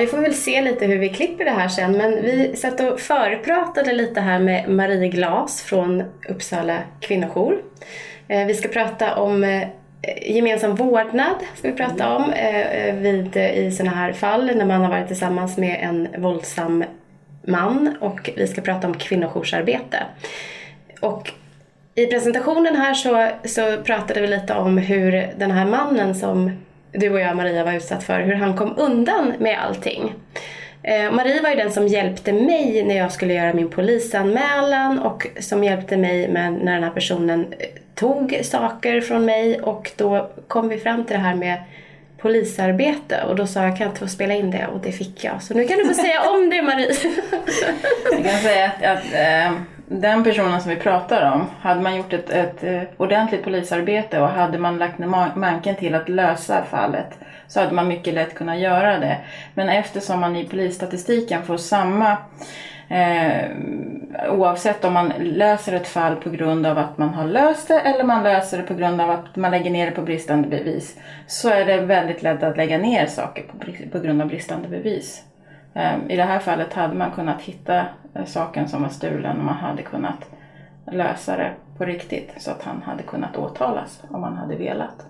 vi får väl se lite hur vi klipper det här sen. Men vi satt och förpratade lite här med Marie Glas från Uppsala kvinnojour. Eh, vi ska prata om eh, gemensam vårdnad ska vi prata om eh, vid, i sådana här fall när man har varit tillsammans med en våldsam man och vi ska prata om kvinnojoursarbete. Och i presentationen här så, så pratade vi lite om hur den här mannen som du och jag Maria var utsatt för, hur han kom undan med allting. Eh, Marie var ju den som hjälpte mig när jag skulle göra min polisanmälan och som hjälpte mig med när den här personen eh, tog saker från mig och då kom vi fram till det här med polisarbete och då sa jag kan jag inte få spela in det och det fick jag. Så nu kan du få säga om det Marie. jag kan säga att, att äh, den personen som vi pratar om, hade man gjort ett, ett eh, ordentligt polisarbete och hade man lagt manken till att lösa fallet så hade man mycket lätt kunnat göra det. Men eftersom man i polisstatistiken får samma Eh, oavsett om man löser ett fall på grund av att man har löst det eller man löser det på grund av att man lägger ner det på bristande bevis så är det väldigt lätt att lägga ner saker på, på grund av bristande bevis. Eh, I det här fallet hade man kunnat hitta eh, saken som var stulen och man hade kunnat lösa det på riktigt så att han hade kunnat åtalas om man hade velat.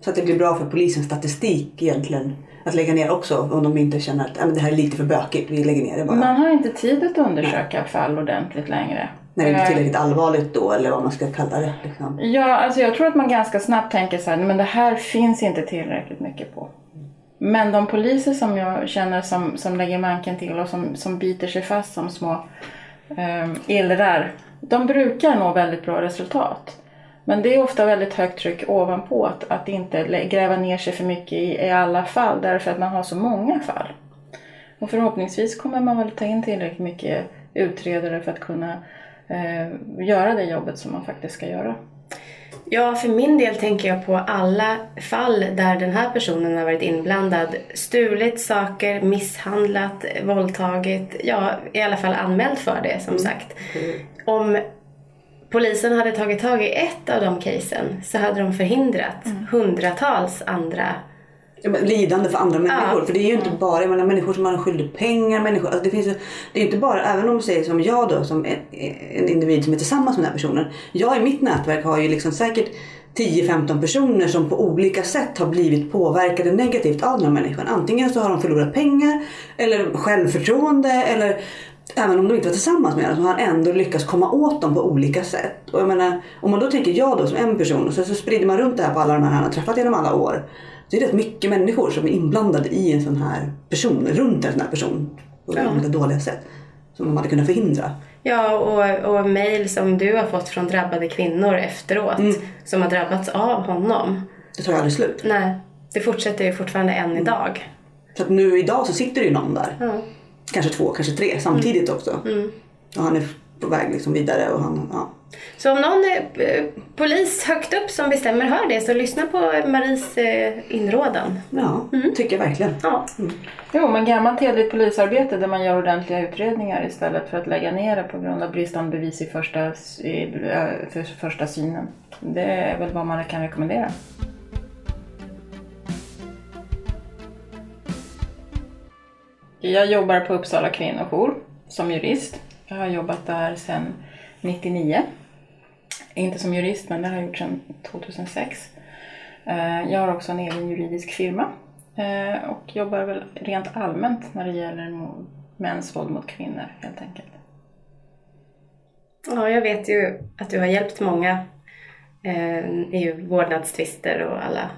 Så att det blir bra för polisens statistik egentligen att lägga ner också om de inte känner att det här är lite för bökigt, vi lägger ner det bara. Man har inte tid att undersöka Nej. fall ordentligt längre. När det inte är tillräckligt allvarligt då eller vad man ska kalla det. Liksom. Ja, alltså jag tror att man ganska snabbt tänker så här, men det här finns inte tillräckligt mycket på. Men de poliser som jag känner som, som lägger manken till och som, som biter sig fast som små eh, illrar, de brukar nå väldigt bra resultat. Men det är ofta väldigt högt tryck ovanpå att, att inte gräva ner sig för mycket i, i alla fall därför att man har så många fall. Och förhoppningsvis kommer man väl ta in tillräckligt mycket utredare för att kunna eh, göra det jobbet som man faktiskt ska göra. Ja, för min del tänker jag på alla fall där den här personen har varit inblandad. Stulit saker, misshandlat, våldtagit, ja i alla fall anmält för det som mm. sagt. Mm. Om polisen hade tagit tag i ett av de casen så hade de förhindrat mm. hundratals andra lidande för andra människor. Ja. För det är ju inte bara menar, människor som har skyldig pengar. Människor, alltså det, finns, det är inte bara, även om du säger som jag då, som en, en individ som är tillsammans med den här personen. Jag i mitt nätverk har ju liksom säkert 10-15 personer som på olika sätt har blivit påverkade negativt av den här människan. Antingen så har de förlorat pengar eller självförtroende eller även om de inte var tillsammans med dem så har han ändå lyckats komma åt dem på olika sätt. Och jag menar, om man då tänker jag då som en person och så, så sprider man runt det här på alla de här han har träffat genom alla år. Det är rätt mycket människor som är inblandade i en sån här person, runt en sån här person på ja. olika dåliga sätt. Som de hade kunnat förhindra. Ja, och, och mejl som du har fått från drabbade kvinnor efteråt mm. som har drabbats av honom. Det tar aldrig slut. Nej, det fortsätter ju fortfarande än mm. idag. Så att nu idag så sitter det ju någon där. Ja kanske två, kanske tre samtidigt mm. också. Mm. Och han är på väg liksom vidare. Och han, ja. Så om någon eh, polis högt upp som bestämmer hör det så lyssna på Maries eh, inrådan. Ja, mm. tycker jag verkligen. Ja. Mm. Jo, men gammalt hederligt polisarbete där man gör ordentliga utredningar istället för att lägga ner det på grund av bristande bevis i första, i, för första synen. Det är väl vad man kan rekommendera. Jag jobbar på Uppsala kvinnojour som jurist. Jag har jobbat där sedan 99. Inte som jurist, men det har jag gjort sedan 2006. Eh, jag har också en egen juridisk firma eh, och jobbar väl rent allmänt när det gäller mäns våld mot kvinnor helt enkelt. Ja, jag vet ju att du har hjälpt många eh, i vårdnadstvister och alla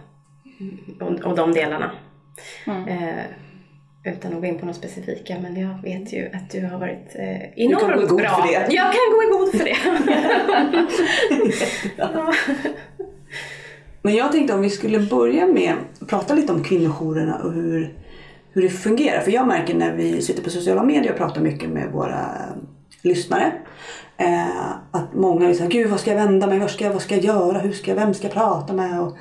och, de delarna. Mm utan att gå in på något specifika, men jag vet ju att du har varit eh, enormt du bra. För det. Jag kan gå i god för det ja. Men jag tänkte om vi skulle börja med att prata lite om kvinnojourerna och hur, hur det fungerar. För jag märker när vi sitter på sociala medier och pratar mycket med våra eh, lyssnare eh, att många är såhär, gud vad ska jag vända mig, vad ska jag, vad ska jag göra, hur ska jag, vem ska jag prata med? Och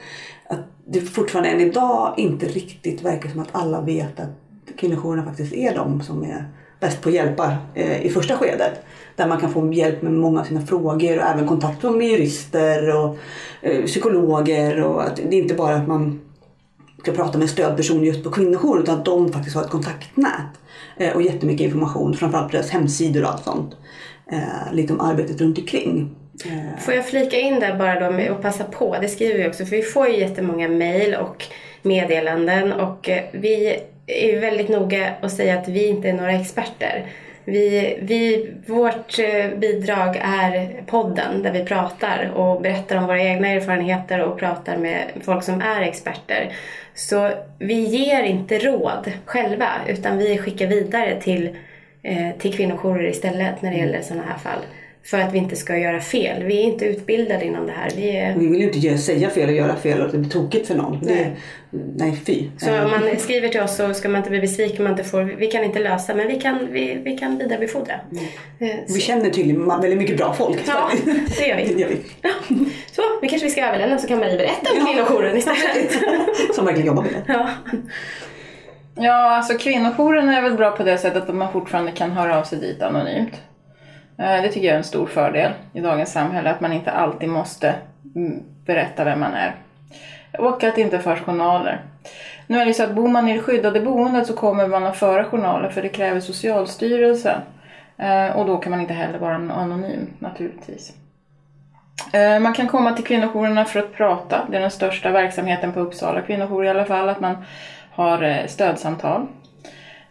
att det fortfarande än idag inte riktigt verkar som att alla vet att kvinnojourerna faktiskt är de som är bäst på att hjälpa eh, i första skedet. Där man kan få hjälp med många av sina frågor och även kontakt med jurister och eh, psykologer. Och att det är inte bara att man ska prata med en stödperson just på kvinnojouren utan att de faktiskt har ett kontaktnät. Eh, och jättemycket information, framförallt på deras hemsidor och allt sånt. Eh, lite om arbetet runt omkring. Eh. Får jag flika in där bara då med, och passa på, det skriver vi också, för vi får ju jättemånga mejl och meddelanden och eh, vi är väldigt noga att säga att vi inte är några experter. Vi, vi, vårt eh, bidrag är podden där vi pratar och berättar om våra egna erfarenheter och pratar med folk som är experter. Så vi ger inte råd själva utan vi skickar vidare till, eh, till kvinnojourer istället när det gäller sådana här fall för att vi inte ska göra fel. Vi är inte utbildade inom det här. Vi, är... vi vill ju inte säga fel och göra fel och det blir tokigt för någon. Nej, det, nej fy. Så om man skriver till oss så ska man inte bli besviken. Man inte får, vi kan inte lösa men vi kan, vi, vi kan vidarebefordra. Mm. Eh, vi känner tydligen väldigt mycket bra folk. Ja, det gör vi. det gör vi. Ja. Så, vi kanske vi ska överlämna så kan Marie berätta om ja. kvinnojouren istället. Som verkligen jobbar med det. Ja. Ja, alltså kvinnojouren är väl bra på det sättet att man fortfarande kan höra av sig dit anonymt. Eh, det tycker jag är en stor fördel i dagens samhälle, att man inte alltid måste mm, berätta vem man är. Och att det inte förs journaler. Nu är det så att bor man i det skyddade boendet så kommer man att föra journaler för det kräver Socialstyrelsen. Eh, och då kan man inte heller vara anonym naturligtvis. Eh, man kan komma till kvinnojourerna för att prata. Det är den största verksamheten på Uppsala kvinnojour i alla fall, att man har stödsamtal.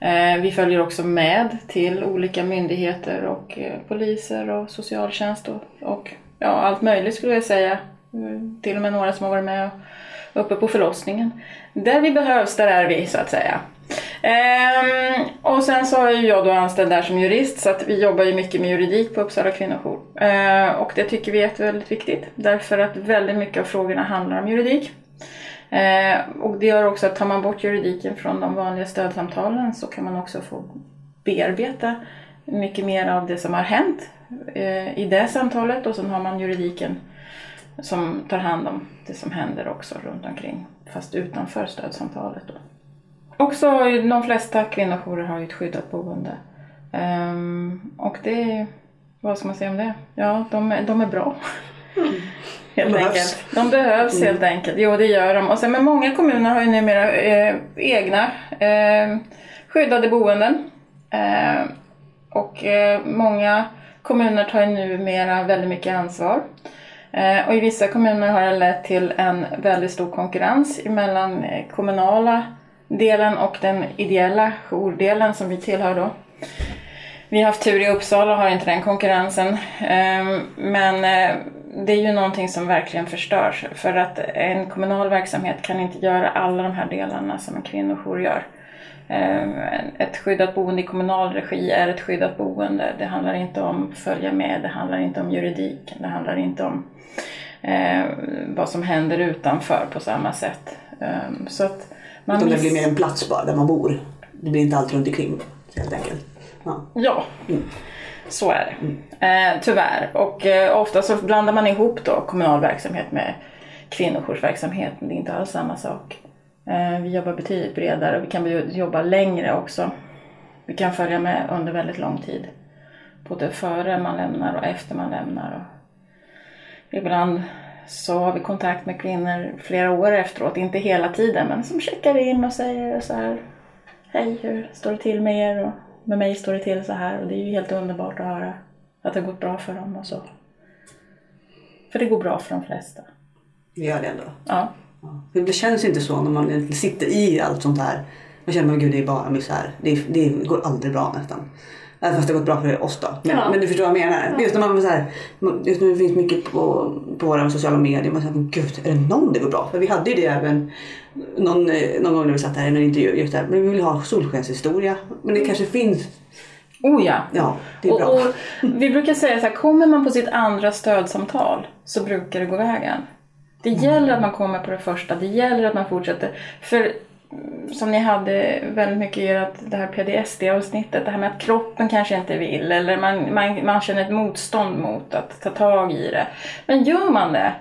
Eh, vi följer också med till olika myndigheter och eh, poliser och socialtjänst och, och ja, allt möjligt skulle jag säga. Mm, till och med några som har varit med uppe på förlossningen. Där vi behövs, där är vi så att säga. Ehm, och sen så är jag då anställd där som jurist så att vi jobbar ju mycket med juridik på Uppsala kvinnojour. Ehm, och det tycker vi är väldigt viktigt därför att väldigt mycket av frågorna handlar om juridik. Eh, och det gör också att tar man bort juridiken från de vanliga stödsamtalen så kan man också få bearbeta mycket mer av det som har hänt eh, i det samtalet och sen har man juridiken som tar hand om det som händer också runt omkring fast utanför stödsamtalet. Då. Också de flesta kvinnojourer har ju ett skyddat boende. Um, och det, vad ska man säga om det? Ja, de, de är bra. Mm. Helt de enkelt. De behövs mm. helt enkelt. Jo, det gör de. Och sen, men många kommuner har ju numera eh, egna eh, skyddade boenden. Eh, och eh, många kommuner tar ju numera väldigt mycket ansvar. Eh, och i vissa kommuner har det lett till en väldigt stor konkurrens mellan eh, kommunala delen och den ideella jourdelen som vi tillhör då. Vi har haft tur i Uppsala och har inte den konkurrensen. Men det är ju någonting som verkligen förstörs. För att en kommunal verksamhet kan inte göra alla de här delarna som en kvinnojour gör. Eh, ett skyddat boende i kommunal regi är ett skyddat boende. Det handlar inte om följa med, det handlar inte om juridik, det handlar inte om eh, vad som händer utanför på samma sätt. Eh, så att man Utan det blir mer en plats bara där man bor. Det blir inte allt runt omkring helt enkelt. Ja. ja. Mm. Så är det. Mm. Eh, tyvärr. Och eh, ofta så blandar man ihop då kommunal verksamhet med kvinnojoursverksamhet. Men det är inte alls samma sak. Eh, vi jobbar betydligt bredare och vi kan jobba längre också. Vi kan följa med under väldigt lång tid. Både före man lämnar och efter man lämnar. Och ibland så har vi kontakt med kvinnor flera år efteråt, inte hela tiden, men som checkar in och säger så här Hej, hur står det till med er? Och med mig står det till så här och det är ju helt underbart att höra att det har gått bra för dem och så. För det går bra för de flesta. Det gör det ändå? Ja. Det känns inte så när man sitter i allt sånt här. Man känner att det är bara misär. Det, det går aldrig bra nästan. Även fast det har gått bra för oss då. Men, ja. men du förstår vad jag menar. Ja. Just, när man, så här, just det finns mycket på, på våra sociala medier. Man säger, gud, är det någon det går bra för? Vi hade ju det även någon, någon gång när vi satt här i en intervju. Just där. Men vi vill ha solskenshistoria. Men det kanske finns Oh ja. ja det är bra. Och, och vi brukar säga så här, kommer man på sitt andra stödsamtal så brukar det gå vägen. Det gäller att man kommer på det första, det gäller att man fortsätter. För som ni hade väldigt mycket i ert, det här PDSD-avsnittet, det här med att kroppen kanske inte vill eller man, man, man känner ett motstånd mot att ta tag i det. Men gör man det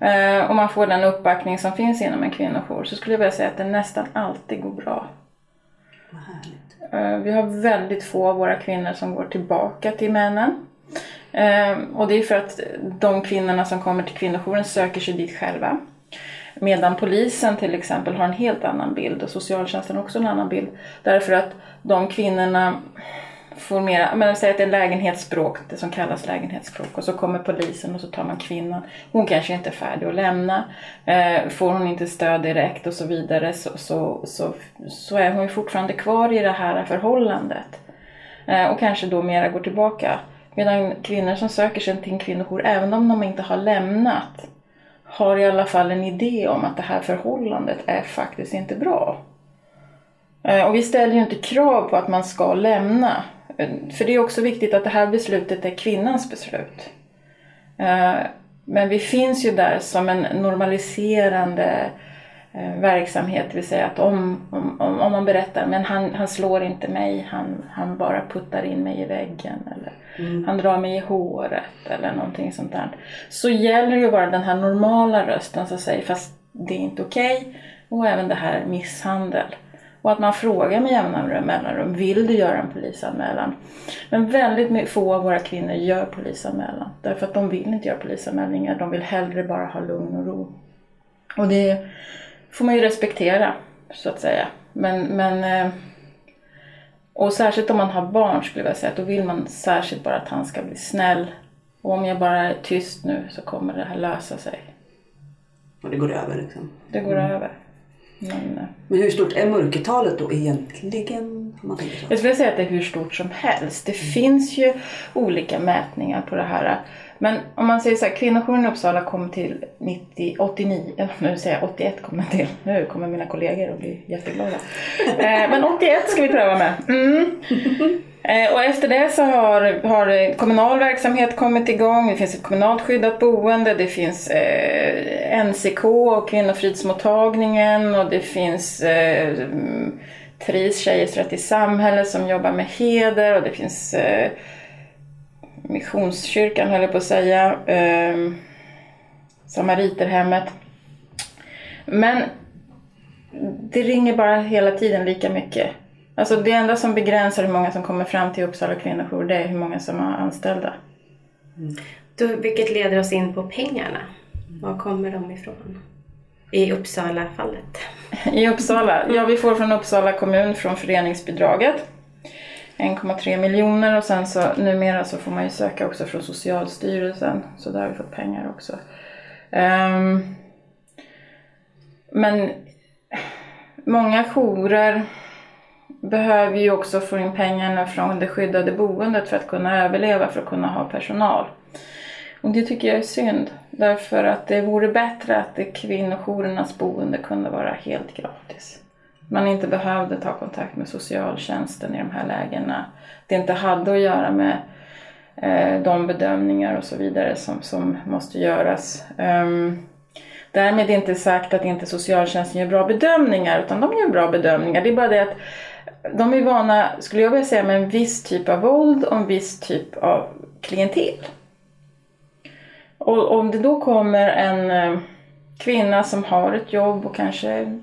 eh, och man får den uppbackning som finns inom en kvinnojour så skulle jag vilja säga att det nästan alltid går bra. Eh, vi har väldigt få av våra kvinnor som går tillbaka till männen. Eh, och det är för att de kvinnorna som kommer till kvinnojouren söker sig dit själva. Medan polisen till exempel har en helt annan bild och socialtjänsten också en annan bild. Därför att de kvinnorna får mer, men säg att det är lägenhetsspråk, det som kallas lägenhetsspråk och så kommer polisen och så tar man kvinnan. Hon kanske inte är färdig att lämna. Eh, får hon inte stöd direkt och så vidare så, så, så, så är hon ju fortfarande kvar i det här förhållandet. Eh, och kanske då mera går tillbaka. Medan kvinnor som söker sig till en kvinnojour, även om de inte har lämnat, har i alla fall en idé om att det här förhållandet är faktiskt inte bra. Eh, och vi ställer ju inte krav på att man ska lämna. Eh, för det är också viktigt att det här beslutet är kvinnans beslut. Eh, men vi finns ju där som en normaliserande eh, verksamhet, det vill säga att om, om, om man berättar men han, han slår inte mig, han, han bara puttar in mig i väggen eller mm. han drar mig i håret eller någonting sånt där. Så gäller ju bara den här normala rösten som säger fast det är inte okej okay, och även det här misshandel. Och att man frågar med jämna mellanrum, vill du göra en polisanmälan? Men väldigt få av våra kvinnor gör polisanmälan. Därför att de vill inte göra polisanmälningar, de vill hellre bara ha lugn och ro. Och det får man ju respektera, så att säga. Men, men eh, och särskilt om man har barn skulle jag säga, då vill man särskilt bara att han ska bli snäll. Och om jag bara är tyst nu så kommer det här lösa sig. Och det går över liksom? Det går mm. över. Men, eh, Men hur stort är mörkertalet då egentligen? Man så? Jag skulle säga att det är hur stort som helst. Det mm. finns ju olika mätningar på det här. Men om man säger så här, kvinnojouren i Uppsala kom till 90, 89, nu säger jag 81 kom jag till. Nu kommer mina kollegor att bli jätteglada. Eh, men 81 ska vi pröva med. Mm. Eh, och efter det så har, har kommunal verksamhet kommit igång, det finns ett kommunalt skyddat boende, det finns eh, NCK och Kvinnofridsmottagningen och det finns eh, TRIS, Tjejers rätt i samhället som jobbar med heder och det finns Missionskyrkan höll jag på att säga, eh, Samariterhemmet. Men det ringer bara hela tiden lika mycket. Alltså det enda som begränsar hur många som kommer fram till Uppsala kvinnojour det är hur många som är anställda. Mm. Då, vilket leder oss in på pengarna. Var kommer de ifrån? I Uppsala-fallet. I Uppsala? Ja, vi får från Uppsala kommun från föreningsbidraget. 1,3 miljoner och sen så numera så får man ju söka också från Socialstyrelsen. Så där har vi fått pengar också. Um, men många jourer behöver ju också få in pengarna från det skyddade boendet för att kunna överleva, för att kunna ha personal. Och det tycker jag är synd, därför att det vore bättre att det kvinnojourernas boende kunde vara helt gratis. Man inte behövde ta kontakt med socialtjänsten i de här lägena. Det inte hade att göra med eh, de bedömningar och så vidare som, som måste göras. Um, därmed inte sagt att inte socialtjänsten gör bra bedömningar, utan de gör bra bedömningar. Det är bara det att de är vana, skulle jag vilja säga, med en viss typ av våld och en viss typ av klientel. Och om det då kommer en eh, kvinna som har ett jobb och kanske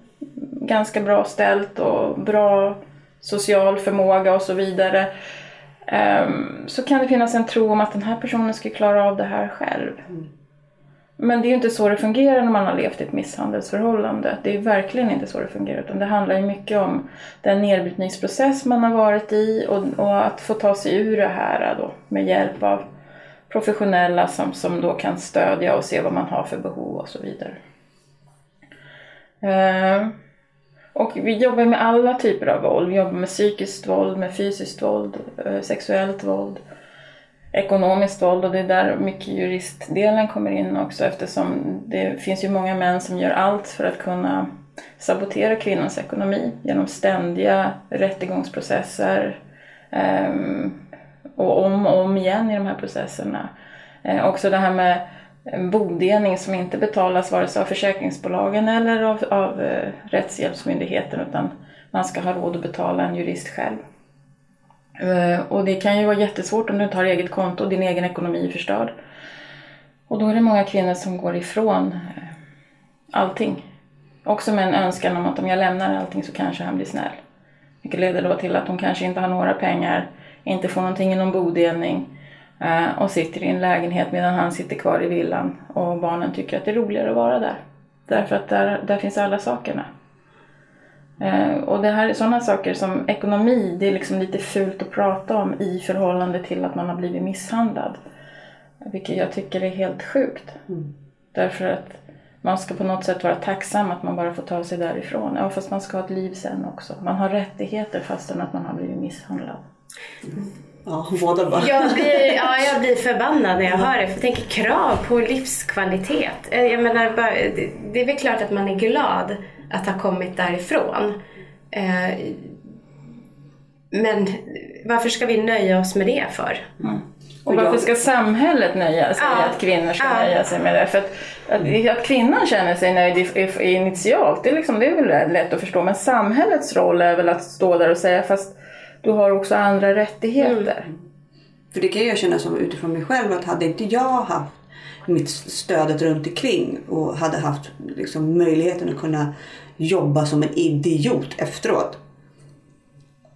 ganska bra ställt och bra social förmåga och så vidare ehm, så kan det finnas en tro om att den här personen ska klara av det här själv. Mm. Men det är ju inte så det fungerar när man har levt i ett misshandelsförhållande. Det är verkligen inte så det fungerar utan det handlar ju mycket om den nedbrytningsprocess man har varit i och, och att få ta sig ur det här då, med hjälp av professionella som, som då kan stödja och se vad man har för behov och så vidare. Och vi jobbar med alla typer av våld. Vi jobbar med psykiskt våld, med fysiskt våld, eh, sexuellt våld ekonomiskt våld och det är där mycket juristdelen kommer in också eftersom det finns ju många män som gör allt för att kunna sabotera kvinnans ekonomi genom ständiga rättegångsprocesser ehm, och om och om igen i de här processerna. Eh, också det här med bodelning som inte betalas vare sig av försäkringsbolagen eller av, av eh, Rättshjälpsmyndigheten utan man ska ha råd att betala en jurist själv. Eh, och det kan ju vara jättesvårt om du inte har eget konto och din egen ekonomi är förstörd. Och då är det många kvinnor som går ifrån eh, allting. Också med en önskan om att om jag lämnar allting så kanske han blir snäll. Vilket leder då till att hon kanske inte har några pengar, inte får någonting i någon bodelning och sitter i en lägenhet medan han sitter kvar i villan och barnen tycker att det är roligare att vara där. Därför att där, där finns alla sakerna. Eh, och det här är sådana saker som ekonomi, det är liksom lite fult att prata om i förhållande till att man har blivit misshandlad. Vilket jag tycker är helt sjukt. Mm. Därför att man ska på något sätt vara tacksam att man bara får ta sig därifrån. Ja, fast man ska ha ett liv sen också. Man har rättigheter fastän att man har blivit misshandlad. Ja, båda bara. Jag blir, ja, jag blir förbannad när jag hör det. För jag tänker krav på livskvalitet. Eh, Jag menar, det, det är väl klart att man är glad att ha kommit därifrån. Eh, Men varför ska vi nöja oss med det för? Och varför ska samhället nöja sig Ja. att kvinnor ska Ja. nöja sig med det? För att, att, att kvinnan känner sig nöjd initialt, det är, liksom, det är väl lätt att förstå. Men samhällets roll är väl att stå där och säga fast du har också andra rättigheter. Mm. För det kan jag känna som utifrån mig själv att hade inte jag haft mitt stödet runt omkring och hade haft liksom möjligheten att kunna jobba som en idiot efteråt.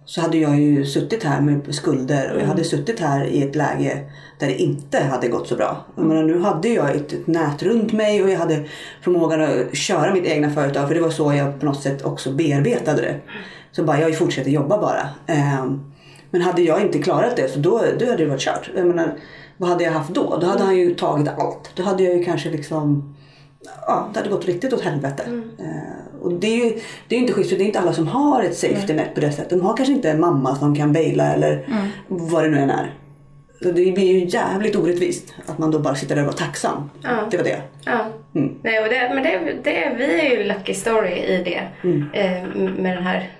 Så hade jag ju suttit här med skulder och jag hade suttit här i ett läge där det inte hade gått så bra. Jag menar, nu hade jag ett, ett nät runt mig och jag hade förmågan att köra mitt egna företag för det var så jag på något sätt också bearbetade det. Så bara, jag fortsätter jobba bara. Ehm, men hade jag inte klarat det så då, då hade det varit kört. Jag menar, vad hade jag haft då? Då hade han ju tagit allt. Då hade jag ju kanske liksom Ja, det hade gått riktigt åt helvete. Eh, och det är ju det är inte schysst för det är inte alla som har ett safety net på det sättet. De har kanske inte en mamma som kan baila eller vad det nu än är. Så det blir ju jävligt orättvist att man då bara sitter där och är tacksam. Ja. Det var det. Ja. Mm. Nej, och det, men det, det, vi är ju lucky story i det. Eh, med den här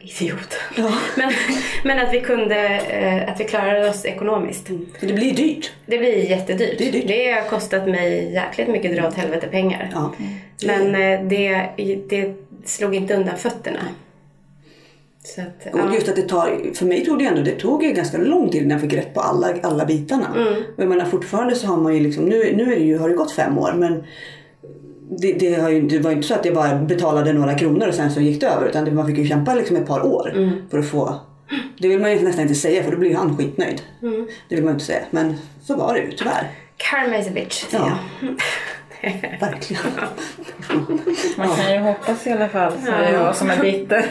idioten. Men, men att vi kunde, eh, att vi klarade oss ekonomiskt. För det blir dyrt. Det blir jättedyrt. Det dyrt. Det har kostat mig jäkligt mycket dra åt helvete pengar. Ja. Men eh, det, det slog inte undan fötterna. Att, Och just att det tar, för mig tog det ändå, det tog ju ganska lång tid innan jag fick rätt på alla, alla bitarna. Och jag menar fortfarande så har man ju liksom, nu, nu är det ju, har det gått fem år men det, det, har ju, det var ju inte så att jag bara betalade några kronor och sen så gick det över utan det, man fick ju kämpa liksom ett par år för att få det vill man ju nästan inte säga för då blir han skitnöjd. Det vill man ju inte säga men så var det ju tyvärr. Karma is a bitch, Ja. Verkligen. Man kan ju hoppas i alla fall, säger jag som är bitter.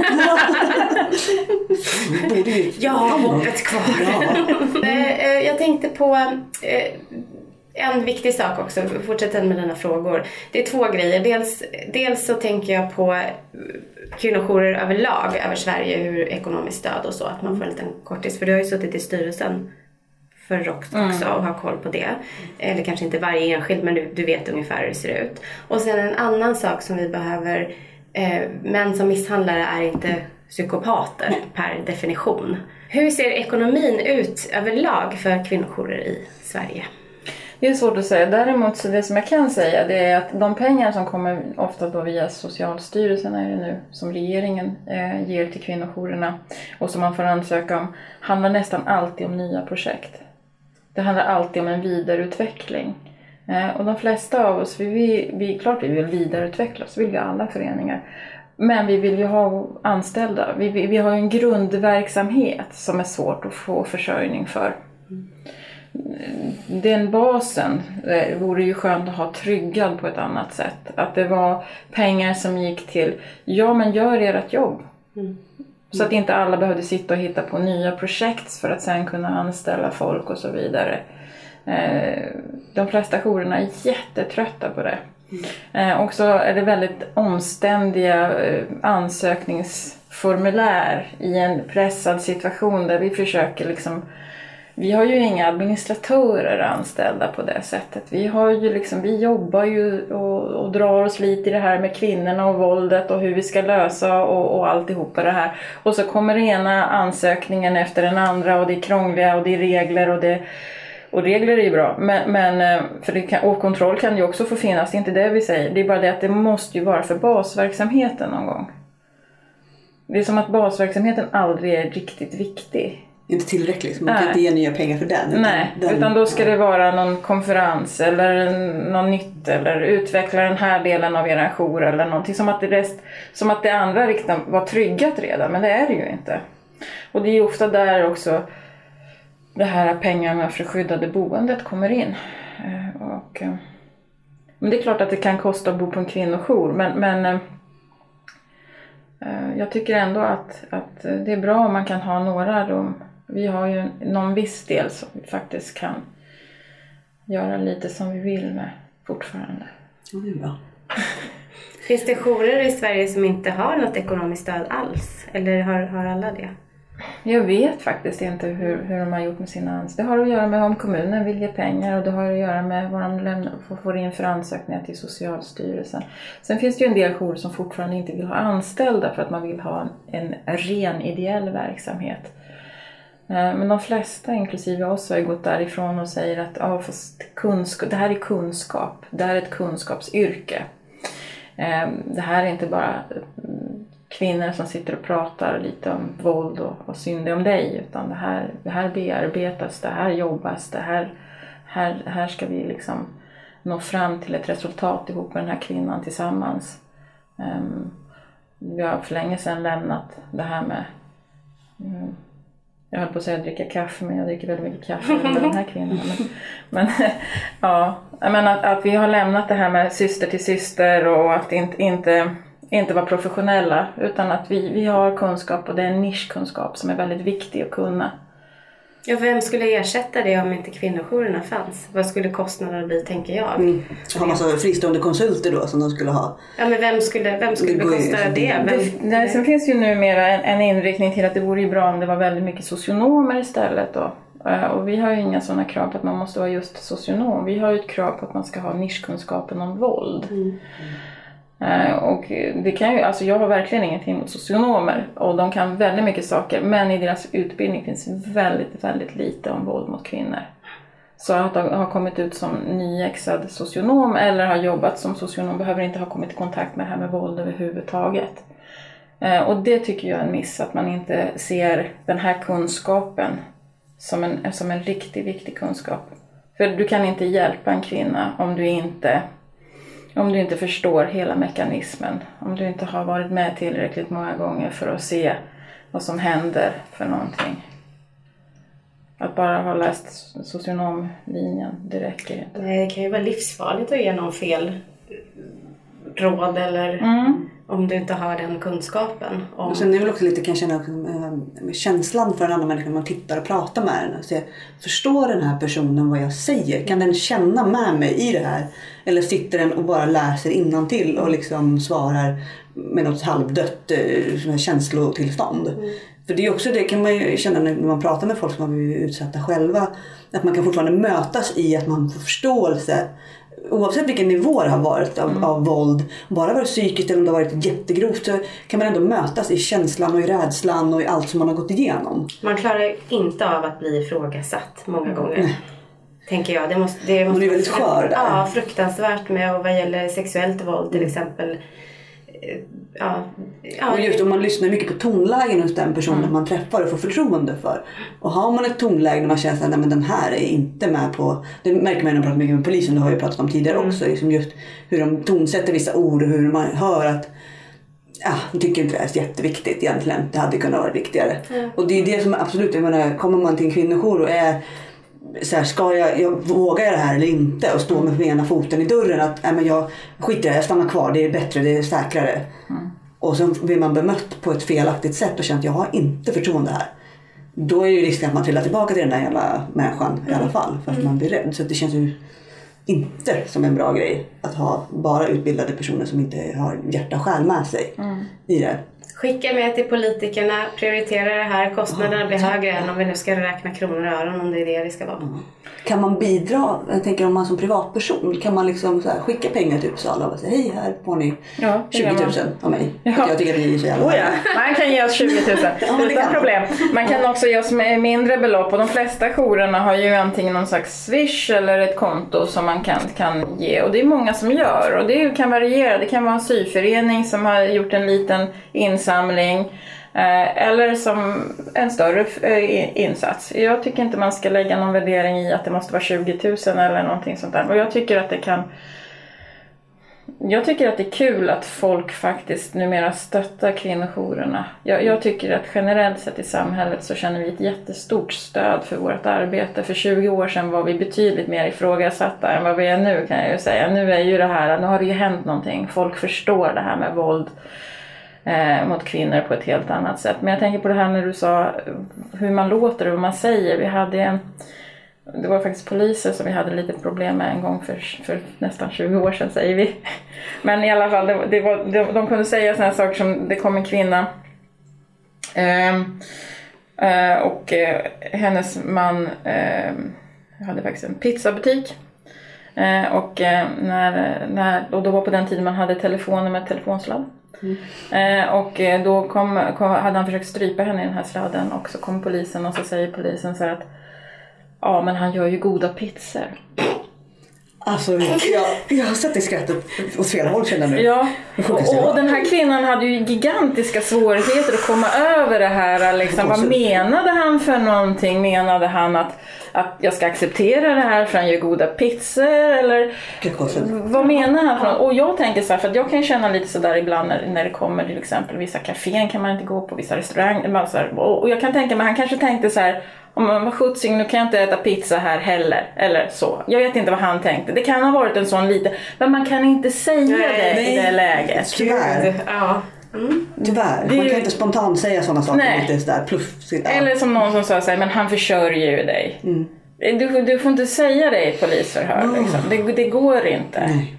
Jag har hoppet kvar. Ja. Eh, eh, Jag tänkte på eh, en viktig sak också, fortsätta med dina frågor. Det är två grejer. Dels, dels så tänker jag på kvinnojourer överlag över Sverige, hur ekonomiskt stöd och så, att man får en liten kortis. För du har ju suttit i styrelsen för ROX också och har koll på det. Eller kanske inte varje enskild, men du, du vet ungefär hur det ser ut. Och sen en annan sak som vi behöver, eh, män som misshandlare är inte psykopater per definition. Hur ser ekonomin ut överlag för kvinnojourer i Sverige? Det är svårt att säga. Däremot så det som jag kan säga det är att de pengar som kommer ofta då via Socialstyrelsen är det nu som regeringen eh, ger till kvinnojourerna och som man får ansöka om handlar nästan alltid om nya projekt. Det handlar alltid om en vidareutveckling. Eh, och de flesta av oss, vi, vi, vi, klart vi vill vidareutvecklas, vill ju alla föreningar. Men vi vill ju ha anställda. Vi, vi, vi har ju en grundverksamhet som är svårt att få försörjning för mm. den basen eh, vore ju skönt att ha tryggad på ett annat sätt. Att det var pengar som gick till, ja men gör ert jobb. Mm. Så att inte alla behövde sitta och hitta på nya projekt för att sen kunna anställa folk och så vidare. Eh, De flesta jourerna är jättetrötta på det. Eh, Och så är det väldigt omständiga eh, ansökningsformulär i en pressad situation där vi försöker liksom vi har ju inga administratörer anställda på det sättet. Vi, har ju liksom, vi jobbar ju och, och drar oss lite i det här med kvinnorna och våldet och hur vi ska lösa och, och alltihopa det här. Och så kommer den ena ansökningen efter den andra och det är krångliga och det är regler och det och regler är ju bra, men, men eh, för det kan, och kontroll kan ju också få finnas, det är inte det vi säger. Det är bara det att det måste ju vara för basverksamheten någon gång. Det är som att basverksamheten aldrig är riktigt viktig. Inte tillräckligt, så man kan Nej. inte ge nya pengar för den. utan Nej, den, utan då ska det vara någon konferens eller något nytt eller utveckla den här delen av er jour eller någonting. Som att det, rest, som att det andra riktigt var tryggat redan, men det är det ju inte. Och det är ju ofta där också det här pengarna för skyddade boendet kommer in. Eh, Och, eh, Men det är klart att det kan kosta att bo på en kvinnojour men, men eh, jag tycker ändå att, att det är bra om man kan ha några rum. Vi har ju någon viss del som vi faktiskt kan göra lite som vi vill med fortfarande. Ja, det är bra. Finns det jourer i Sverige som inte har något ekonomiskt stöd alls? Eller har, har alla det? Jag vet faktiskt inte hur, hur de har gjort med sina anställda. Det har att göra med om kommunen vill ge pengar och det har att göra med vad de lämnar, får in för ansökningar till Socialstyrelsen. Sen finns det ju en del jourer som fortfarande inte vill ha anställda för att man vill ha en, en ren ideell verksamhet. Eh, men de flesta, inklusive oss, har ju gått därifrån och säger att ja, fast kunskap, det här är kunskap, det här är ett kunskapsyrke. Eh, det här är inte bara mm, kvinnor som sitter och pratar lite om våld och, och synd om dig utan det här, det här bearbetas, det här jobbas, det här, här, här ska vi liksom nå fram till ett resultat ihop med den här kvinnan tillsammans. Ehm, vi har för länge sedan lämnat det här med mm, jag höll på att säga dricka kaffe men jag dricker väldigt mycket kaffe med den här kvinnan. Men, men ja, men att, att vi har lämnat det här med syster till syster och att inte, inte inte vara professionella utan att vi, vi har kunskap och det är en nischkunskap som är väldigt viktig att kunna. Ja, vem skulle ersätta det om inte kvinnojourerna fanns? Vad skulle kostnaderna bli, tänker jag? Mm. Ha massa fristående konsulter då som de skulle ha. Ja, men vem skulle, vem skulle Det går ju- bekosta det? Vem, Det, nej, sen finns ju numera en, en inriktning till att det vore ju bra om det var väldigt mycket socionomer istället då. Eh, Och vi har ju inga sådana krav på att man måste vara just socionom. Vi har ju ett krav på att man ska ha nischkunskapen om våld. Eh, Eh, och det kan ju, alltså jag har verkligen ingenting emot socionomer och de kan väldigt mycket saker men i deras utbildning finns väldigt, väldigt lite om våld mot kvinnor. Så att ha har kommit ut som nyexad socionom eller har jobbat som socionom behöver inte ha kommit i kontakt med det här med våld överhuvudtaget. Eh, och det tycker jag är en miss, att man inte ser den här kunskapen som en, som en riktigt viktig kunskap. För du kan inte hjälpa en kvinna om du inte om du inte förstår hela mekanismen, om du inte har varit med tillräckligt många gånger för att se vad som händer för någonting. Att bara ha läst socionomlinjen, det räcker inte. Det kan ju vara livsfarligt att ge någon fel råd eller Mm. Om du inte har den kunskapen. Om... Och sen är det väl också lite kan jag känna eh, känslan för en annan människa när man tittar och pratar med den. Och ser, förstår den här personen vad jag säger? Kan den känna med mig i det här? Eller sitter den och bara läser innantill och liksom svarar med något halvdött eh, känslotillstånd? För det är också det kan man ju känna när man pratar med folk som har blivit utsatta själva. Att man kan fortfarande mötas i att man får förståelse oavsett vilken nivå det har varit av, av våld, bara varit psykiskt eller om det har varit jättegrovt så kan man ändå mötas i känslan och i rädslan och i allt som man har gått igenom. Man klarar inte av att bli ifrågasatt många gånger. Tänker jag. Det måste, det måste Man är väldigt skör där. Ja, fruktansvärt med och vad gäller sexuellt våld till exempel. Ja, ja, Och just om man lyssnar mycket på tonlägen hos den personen man träffar och får förtroende för. Och har man ett tonläge när man känner att men den här är inte med på... Det märker man när man pratar mycket med polisen, det har jag pratat om tidigare också. Liksom just hur de tonsätter vissa ord och hur man hör att Ja, jag tycker inte det är jätteviktigt egentligen. Det hade kunnat vara viktigare. Och det är det som absolut, jag menar, kommer man till en kvinnojour och är så här, ska jag, jag, vågar jag det här eller inte? Och stå med ena foten i dörren att nej, men jag skiter i det, jag stannar kvar, det är bättre, det är säkrare. Och sen blir man bemött på ett felaktigt sätt och känner att jag har inte förtroende här. Då är ju risken att man trillar tillbaka till den där jävla människan i alla fall. För att man blir rädd. Så det känns ju inte som en bra grej att ha bara utbildade personer som inte har hjärta och själ med sig i det. Skicka med till politikerna, prioritera det här. Kostnaderna blir högre än om vi nu ska räkna kronor och öron om det är det det ska vara. Kan man bidra, jag tänker om man som privatperson, kan man liksom så här skicka pengar till Uppsala och säga hej här får ni Ja, det 20 kan 000 man. av mig. Ja. Jag tycker att ni är så jävla Oh ja, man kan ge oss 20 000 men det utan problem. Man kan också ge oss mindre belopp och de flesta jourerna har ju antingen någon slags swish eller ett konto som man kan, kan ge och det är många som gör och det kan variera. Det kan vara en syförening som har gjort en liten insamling eh, eller som en större eh, insats. Jag tycker inte man ska lägga någon värdering i att det måste vara 20 000 eller någonting sånt där och jag tycker att det kan jag tycker att det är kul att folk faktiskt numera stöttar kvinnojourerna. Jag, jag tycker att generellt sett i samhället så känner vi ett jättestort stöd för vårt arbete. För 20 år sedan var vi betydligt mer ifrågasatta än vad vi är nu kan jag ju säga. Nu är ju det här, nu har det ju hänt någonting. Folk förstår det här med våld eh, mot kvinnor på ett helt annat sätt. Men jag tänker på det här när du sa eh, hur man låter och vad man säger. Vi hade en det var faktiskt poliser som vi hade lite problem med en gång för, för nästan 20 år sedan säger vi. Men i alla fall, det, det var, de, de kunde säga sådana saker som det kom en kvinna eh, eh, och eh, hennes man eh, hade faktiskt en pizzabutik. Eh, och, eh, när, när, och då var på den tiden man hade telefoner med telefonsladd. Mm. Eh, och eh, då kom, kom, hade han försökt strypa henne i den här sladden och så kom polisen och så säger polisen så att Ja, men han gör ju goda pizzor. Alltså, jag, jag har sett dig skratta åt fel håll känner jag nu. Ja, och, och, den här kvinnan hade ju gigantiska svårigheter att komma över det här. Liksom. Vad menade han för någonting? Menade han att, att jag ska acceptera det här för han gör goda pizzor? Eller vad menar han? Och jag tänker så här, för jag kan känna lite sådär ibland när, när det kommer till exempel vissa kaféer kan man inte gå på, vissa restauranger. Och jag kan tänka mig, han kanske tänkte så här om man var skjutsing, nu kan jag inte äta pizza här heller. Eller så. Jag vet inte vad han tänkte. Det kan ha varit en sån liten, men man kan inte säga nej, det nej. i det läget. Tyvärr. Ja. Mm. Tyvärr, man kan inte spontant säga sådana saker nej. lite sådär. Ja. Eller som någon som sa såhär, men han försörjer ju dig. Mm. Du, du får inte säga det i ett polisförhör. Oh. Liksom. Det, det, går inte. Nej.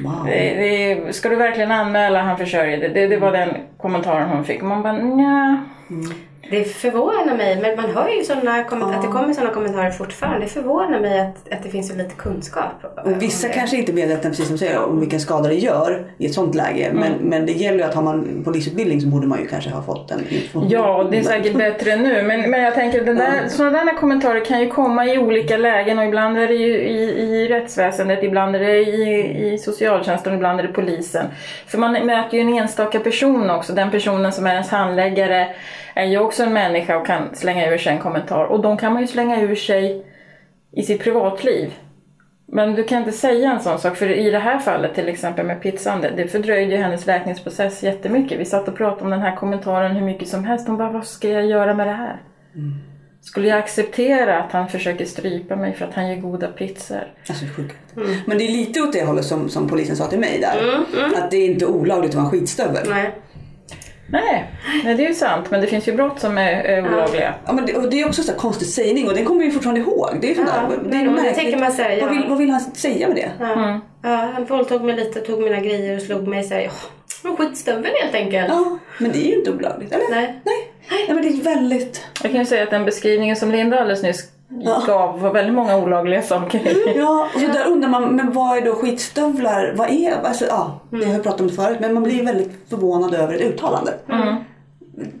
Wow. Det, det, ska du verkligen anmäla han försörjer dig? Det, det var den kommentaren hon fick. Man bara, nja. Mm. Det förvånar mig, men man hör ju såna ja. att det kommer sådana kommentarer fortfarande. Det förvånar mig att, att det finns så lite kunskap. Och vissa kanske inte är medvetna, precis som du säger, om vilken skada det gör i ett sånt läge. Mm. Men, men det gäller ju att har man polisutbildning så borde man ju kanske ha fått den informationen. Ja, det är säkert bättre nu. Men, men jag tänker, den där, ja. sådana där kommentarer kan ju komma i olika lägen och ibland är det ju i, i rättsväsendet, ibland är det i, i socialtjänsten, ibland är det polisen. För man möter ju en enstaka person också, den personen som är ens handläggare är ju också en människa och kan slänga ur sig en kommentar. Och de kan man ju slänga ur sig i sitt privatliv. Men du kan inte säga en sån sak, för i det här fallet till exempel med pizzan, det fördröjde ju hennes läkningsprocess jättemycket. Vi satt och pratade om den här kommentaren hur mycket som helst. Hon bara, vad ska jag göra med det här? Mm. Skulle jag acceptera att han försöker strypa mig för att han ger goda pizzor? Alltså. Mm. Men det är lite åt det hållet som, som polisen sa till mig där. Mm, mm. Att det är inte olagligt att vara en skitstövel. Nej. Nej, nej, det är ju sant. Men det finns ju brott som är, är olagliga. Ja, men det, och det är också en konstig sägning och den kommer vi fortfarande ihåg. Det är ja, där, det är men, det tänker man säga, vad, vill, vad vill han säga med det? Ja, mm. ja han våldtog mig lite, tog mina grejer och slog mig. Så här, ja, skitstövel helt enkelt. Ja, men det är ju inte olagligt, eller? Nej. Nej. Nej, men det är väldigt... Jag kan ju säga att den beskrivningen som Linda alldeles nyss ja. gav var väldigt många olagliga saker. Mm, ja, och så där undrar man, men vad är då skitstövlar? Vad är, alltså, ja, mm. det har jag pratat om förut, men man blir väldigt förvånad över ett uttalande. Mm.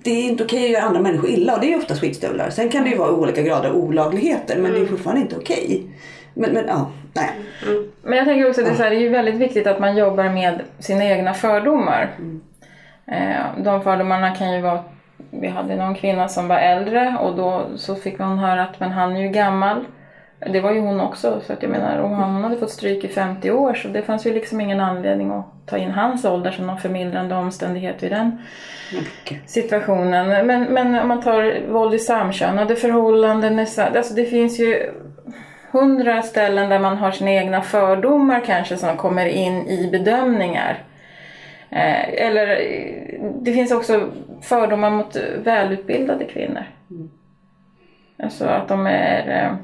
Det är inte okej att göra andra människor illa och det är ofta skitstövlar. Sen kan det ju vara olika grader av olagligheter, men det är mm. fortfarande inte okej. Men, men ja, nej. Mm. Men jag tänker också att det är, det är ju väldigt viktigt att man jobbar med sina egna fördomar. Mm. Eh, de fördomarna kan ju vara vi hade någon kvinna som var äldre och då så fick man höra att men han är ju gammal. Det var ju hon också så att jag menar och hon hade fått stryk i 50 år så det fanns ju liksom ingen anledning att ta in hans ålder som någon förmildrande omständighet i den situationen. Men, men om man tar våld i samkönade förhållanden, alltså det finns ju hundra ställen där man har sina egna fördomar kanske som kommer in i bedömningar. Eh, eller det finns också fördomar mot välutbildade kvinnor. Mm. Alltså att de är, eh,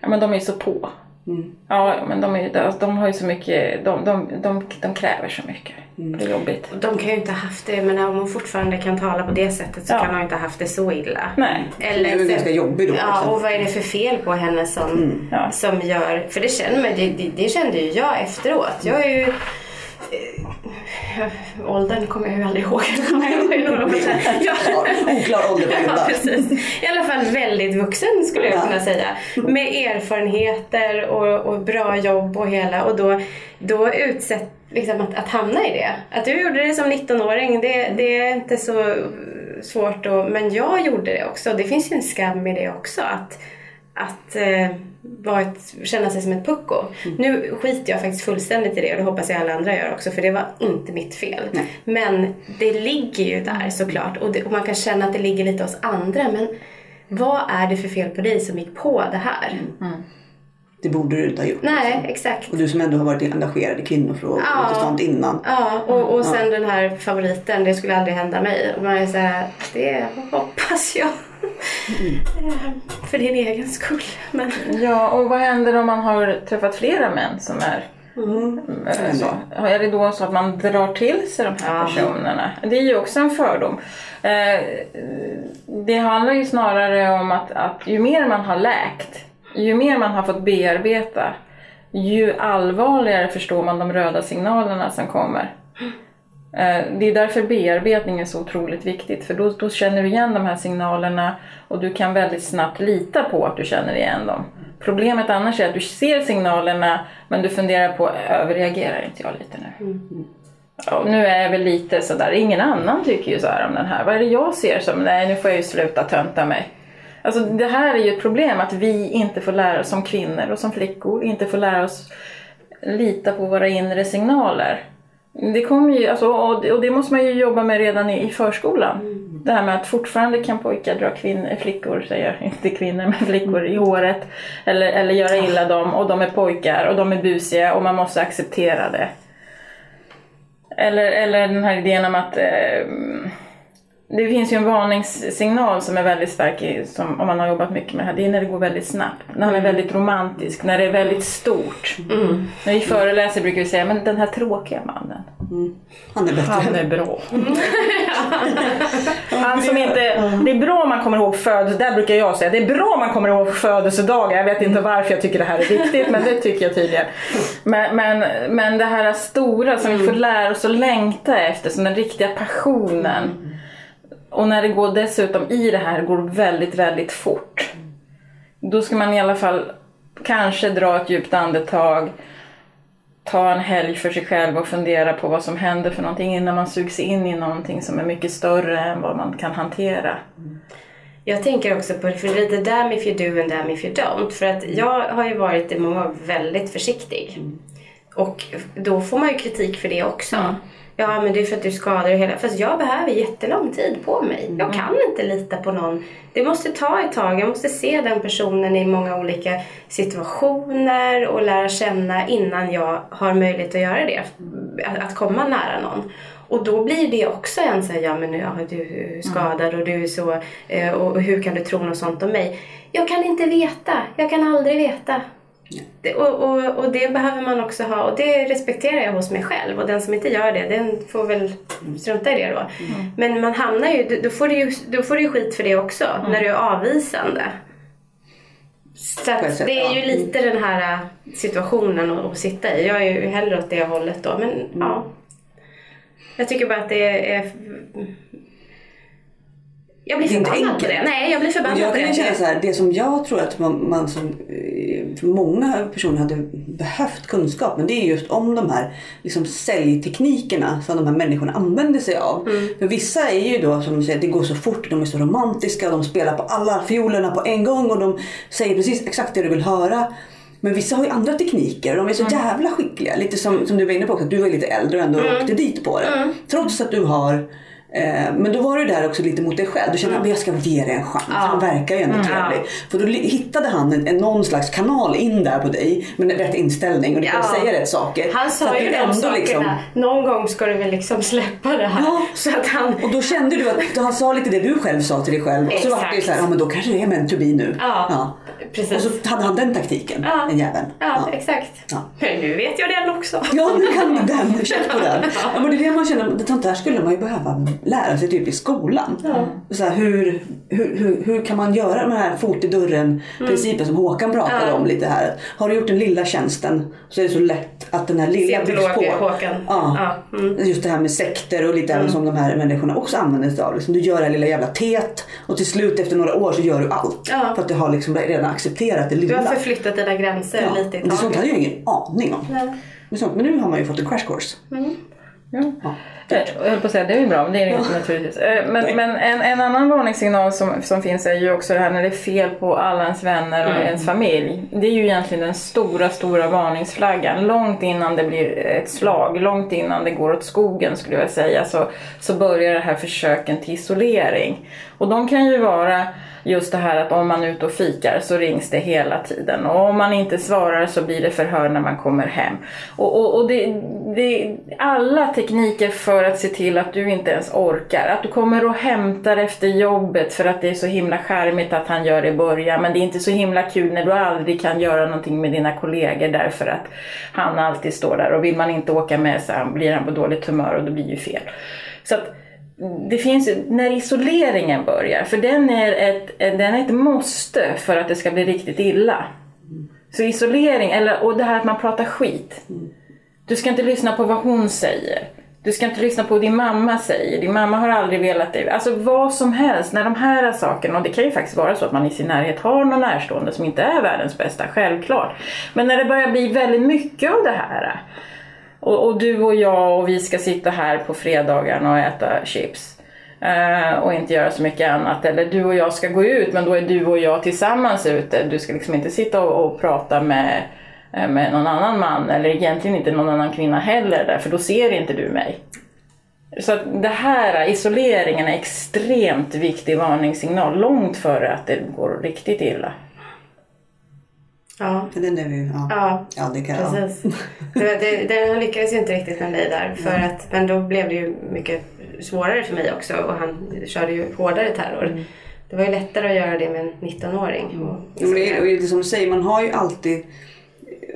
ja men de är så på. Mm. Ja men de, är, alltså, de har ju så mycket, de, de, de, de kräver så mycket. Mm. Det är jobbigt. De kan ju inte ha haft det, men om hon fortfarande kan tala på det sättet så ja. kan hon inte ha haft det så illa. Nej. Eller, det är ganska jobbig då. Ja, liksom. och vad är det för fel på henne som, mm. som gör, för det känner man, det, det, det kände ju jag efteråt. Jag är ju åldern kommer jag ju aldrig ihåg. Oklar ålder på ja, precis. I alla fall väldigt vuxen skulle jag kunna säga. Med erfarenheter och, och, bra jobb och hela. Och då, då utsätt, liksom att, att hamna i det. Att du gjorde det som 19-åring, det, det är inte så svårt. Att, men jag gjorde det också. Det finns ju en skam i det också. Att, att eh, vara ett, känna sig som ett pucko. Nu skiter jag faktiskt fullständigt i det och det hoppas jag alla andra gör också för det var inte mitt fel. Nej. Men det ligger ju där såklart och, det, och man kan känna att det ligger lite hos andra men vad är det för fel på dig som gick på det här? Det borde du inte ha gjort. Nej, exakt. Och du som ändå har varit engagerad i kvinnofrågor Ja. och sånt innan. Ja, och, och sen den här favoriten, det skulle aldrig hända mig. Och man är såhär, det hoppas jag. Eh, För din egen skull. Men, Ja, och vad händer om man har träffat flera män som är Mm. eh, så? Är det då så att man drar till sig de här Ja. personerna? Det är ju också en fördom. Eh, Det handlar ju snarare om att, att ju mer man har läkt, ju mer man har fått bearbeta, ju allvarligare förstår man de röda signalerna som kommer. Eh, Det är därför bearbetning är så otroligt viktigt för då, då känner du igen de här signalerna och du kan väldigt snabbt lita på att du känner igen dem. Problemet annars är att du ser signalerna men du funderar på överreagerar inte jag lite nu? Ja, nu är jag väl lite sådär, ingen annan tycker ju så här om den här. Vad är det jag ser som, nej nu får jag ju sluta tönta mig. Alltså det här är ju ett problem att vi inte får lära oss som kvinnor och som flickor, inte får lära oss lita på våra inre signaler. Det kommer ju, alltså, och det- och det måste man ju jobba med redan i, i förskolan. Det här med att fortfarande kan pojkar dra kvinnor, flickor, säger jag, inte kvinnor men flickor i håret. Eller, eller göra illa dem och de är pojkar och de är busiga och man måste acceptera det. Eller, eller den här idén om att eh, det finns ju en varningssignal som är väldigt stark i, som, om man har jobbat mycket med det här. Det är när det går väldigt snabbt. När han är väldigt romantisk, när det är väldigt stort. När vi föreläser brukar vi säga, men den här tråkiga mannen, Han är bättre. han är bra. Han som inte, det är bra om man kommer ihåg födelsedagar, där brukar jag säga, det är bra om man kommer ihåg födelsedagar. Jag vet inte varför jag tycker det här är viktigt, men det tycker jag tydligen. Men, men, men det här stora som vi får lära oss att längta efter, som den riktiga passionen. Och när det går dessutom i det här går väldigt, väldigt fort. Då ska man i alla fall kanske dra ett djupt andetag, ta en helg för sig själv och fundera på vad som händer för någonting innan man sugs in i någonting som är mycket större än vad man kan hantera. Jag tänker också på för lite damn if you do and damn if you don't. För att jag har ju varit i många år väldigt försiktig. Och då får man ju kritik för det också. Ja men det är för att du skadar och hela. Fast jag behöver jättelång tid på mig. Jag kan inte lita på någon. Det måste ta ett tag. Jag måste se den personen i många olika situationer och lära känna innan jag har möjlighet att göra det. Att, att komma nära någon. Och då blir det också en sån här, ja men nu ja, du är skadad och du är så, eh, och hur kan du tro något sånt om mig? Jag kan inte veta, jag kan aldrig veta. Det, och, och, och det behöver man också ha och det respekterar jag hos mig själv och den som inte gör det den får väl strunta i det då. Men man hamnar ju, då- får du ju, då får du skit för det också när du är avvisande. Så det är ju lite den här äh, situationen att, att sitta i. Jag är ju hellre åt det hållet då men ja. Jag tycker bara att det är... Jag blir förbannad på det. Nej, jag blir förbannad jag på kan det. ju känna så här, det som jag tror att man, man som eh, många personer hade behövt kunskap men det är just om de här liksom, säljteknikerna som de här människorna använder sig av. Mm. För vissa är ju då som du säger, det går så fort, de är så romantiska, de spelar på alla fiolerna på en gång och de säger precis exakt det du vill höra. Men vissa har ju andra tekniker och de är så jävla skickliga. Lite som, som du var inne på också, att du var lite äldre och ändå åkte dit på det. Trots att du har men då var du där också lite mot dig själv. Du kände att jag ska ge dig en chans. Han verkar ju ändå trevlig. För då hittade han en, en, någon slags kanal in där på dig med rätt inställning och du kunde Ja. säga rätt saker. Han sa ju de ändå sakerna. liksom- Någon gång ska du väl liksom släppa det här. Ja. Så att han... Och då kände du att han sa lite det du själv sa till dig själv. Och så var det så här, ja men då kanske det är meant to be nu. Ja, precis. Och så hade han den taktiken, Ja. den jäveln. Ja, exakt. Ja. Men nu vet jag den också. Ja, nu kan du den. Check på den. Ja, men det är det man känner, det sånt där skulle man ju behöva lära sig typ i skolan. Så här, hur, hur, hur, hur kan man göra med den här fot i dörren principen som Håkan pratade Ja. om lite här. Har du gjort den lilla tjänsten så är det så lätt att den här lilla byggs på. Håkan. Ja. Ja, mm. Just det här med sekter och lite även som de här människorna också använder sig av. Liksom, du gör det här lilla jävla teet och till slut efter några år så gör du allt. Ja. För att du har liksom redan accepterat det Du lilla. har förflyttat dina gränser Ja, lite i det sånt taget. hade jag ingen aning om. Nej. Men, sånt, men nu har man ju fått en crash course. Ja. Jag höll på att säga, det är ju bra, men det är det inte naturligtvis. Eh, Men, men en, en annan varningssignal som, som finns är ju också det här när det är fel på alla ens vänner och ens familj. Det är ju egentligen den stora, stora varningsflaggan. Långt innan det blir ett slag, långt innan det går åt skogen skulle jag säga, så, så börjar det här försöken till isolering. Och de kan ju vara just det här att om man är ute och fikar så rings det hela tiden och om man inte svarar så blir det förhör när man kommer hem. Och, och, och det, det, alla tekniker för att se till att du inte ens orkar. Att du kommer och hämtar efter jobbet för att det är så himla charmigt att han gör det i början men det är inte så himla kul när du aldrig kan göra någonting med dina kollegor därför att han alltid står där och vill man inte åka med så blir han på dåligt humör och det blir ju fel. Så att, det finns när isoleringen börjar, för den är, ett, den är ett måste för att det ska bli riktigt illa. Så isolering, eller, och det här att man pratar skit. Du ska inte lyssna på vad hon säger. Du ska inte lyssna på vad din mamma säger. Din mamma har aldrig velat dig. Alltså vad som helst. När de här sakerna, och det kan ju faktiskt vara så att man i sin närhet har någon närstående som inte är världens bästa, självklart. Men när det börjar bli väldigt mycket av det här. Och, och, du och jag och vi ska sitta här på fredagarna och äta chips. Eh, och inte göra så mycket annat. Eller du och jag ska gå ut men då är du och jag tillsammans ute. Du ska liksom inte sitta och, och prata med, eh, med någon annan man eller egentligen inte någon annan kvinna heller där, för då ser inte du mig. Så att det här, isoleringen är extremt viktig varningssignal långt före att det går riktigt illa. Ja. Den är vi, ja. Ja, ja, det kan precis. Det, det, lyckades ju inte riktigt med dig där. För att, men då blev det ju mycket svårare för mig också och han körde ju hårdare terror. Mm. Det var ju lättare att göra det med en 19-åring. Mm. Ja, men det, är, och det är som du säger, man har ju alltid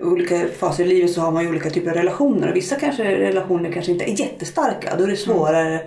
olika faser i livet så har man ju olika typer av relationer och vissa kanske relationer kanske inte är jättestarka. Då är det svårare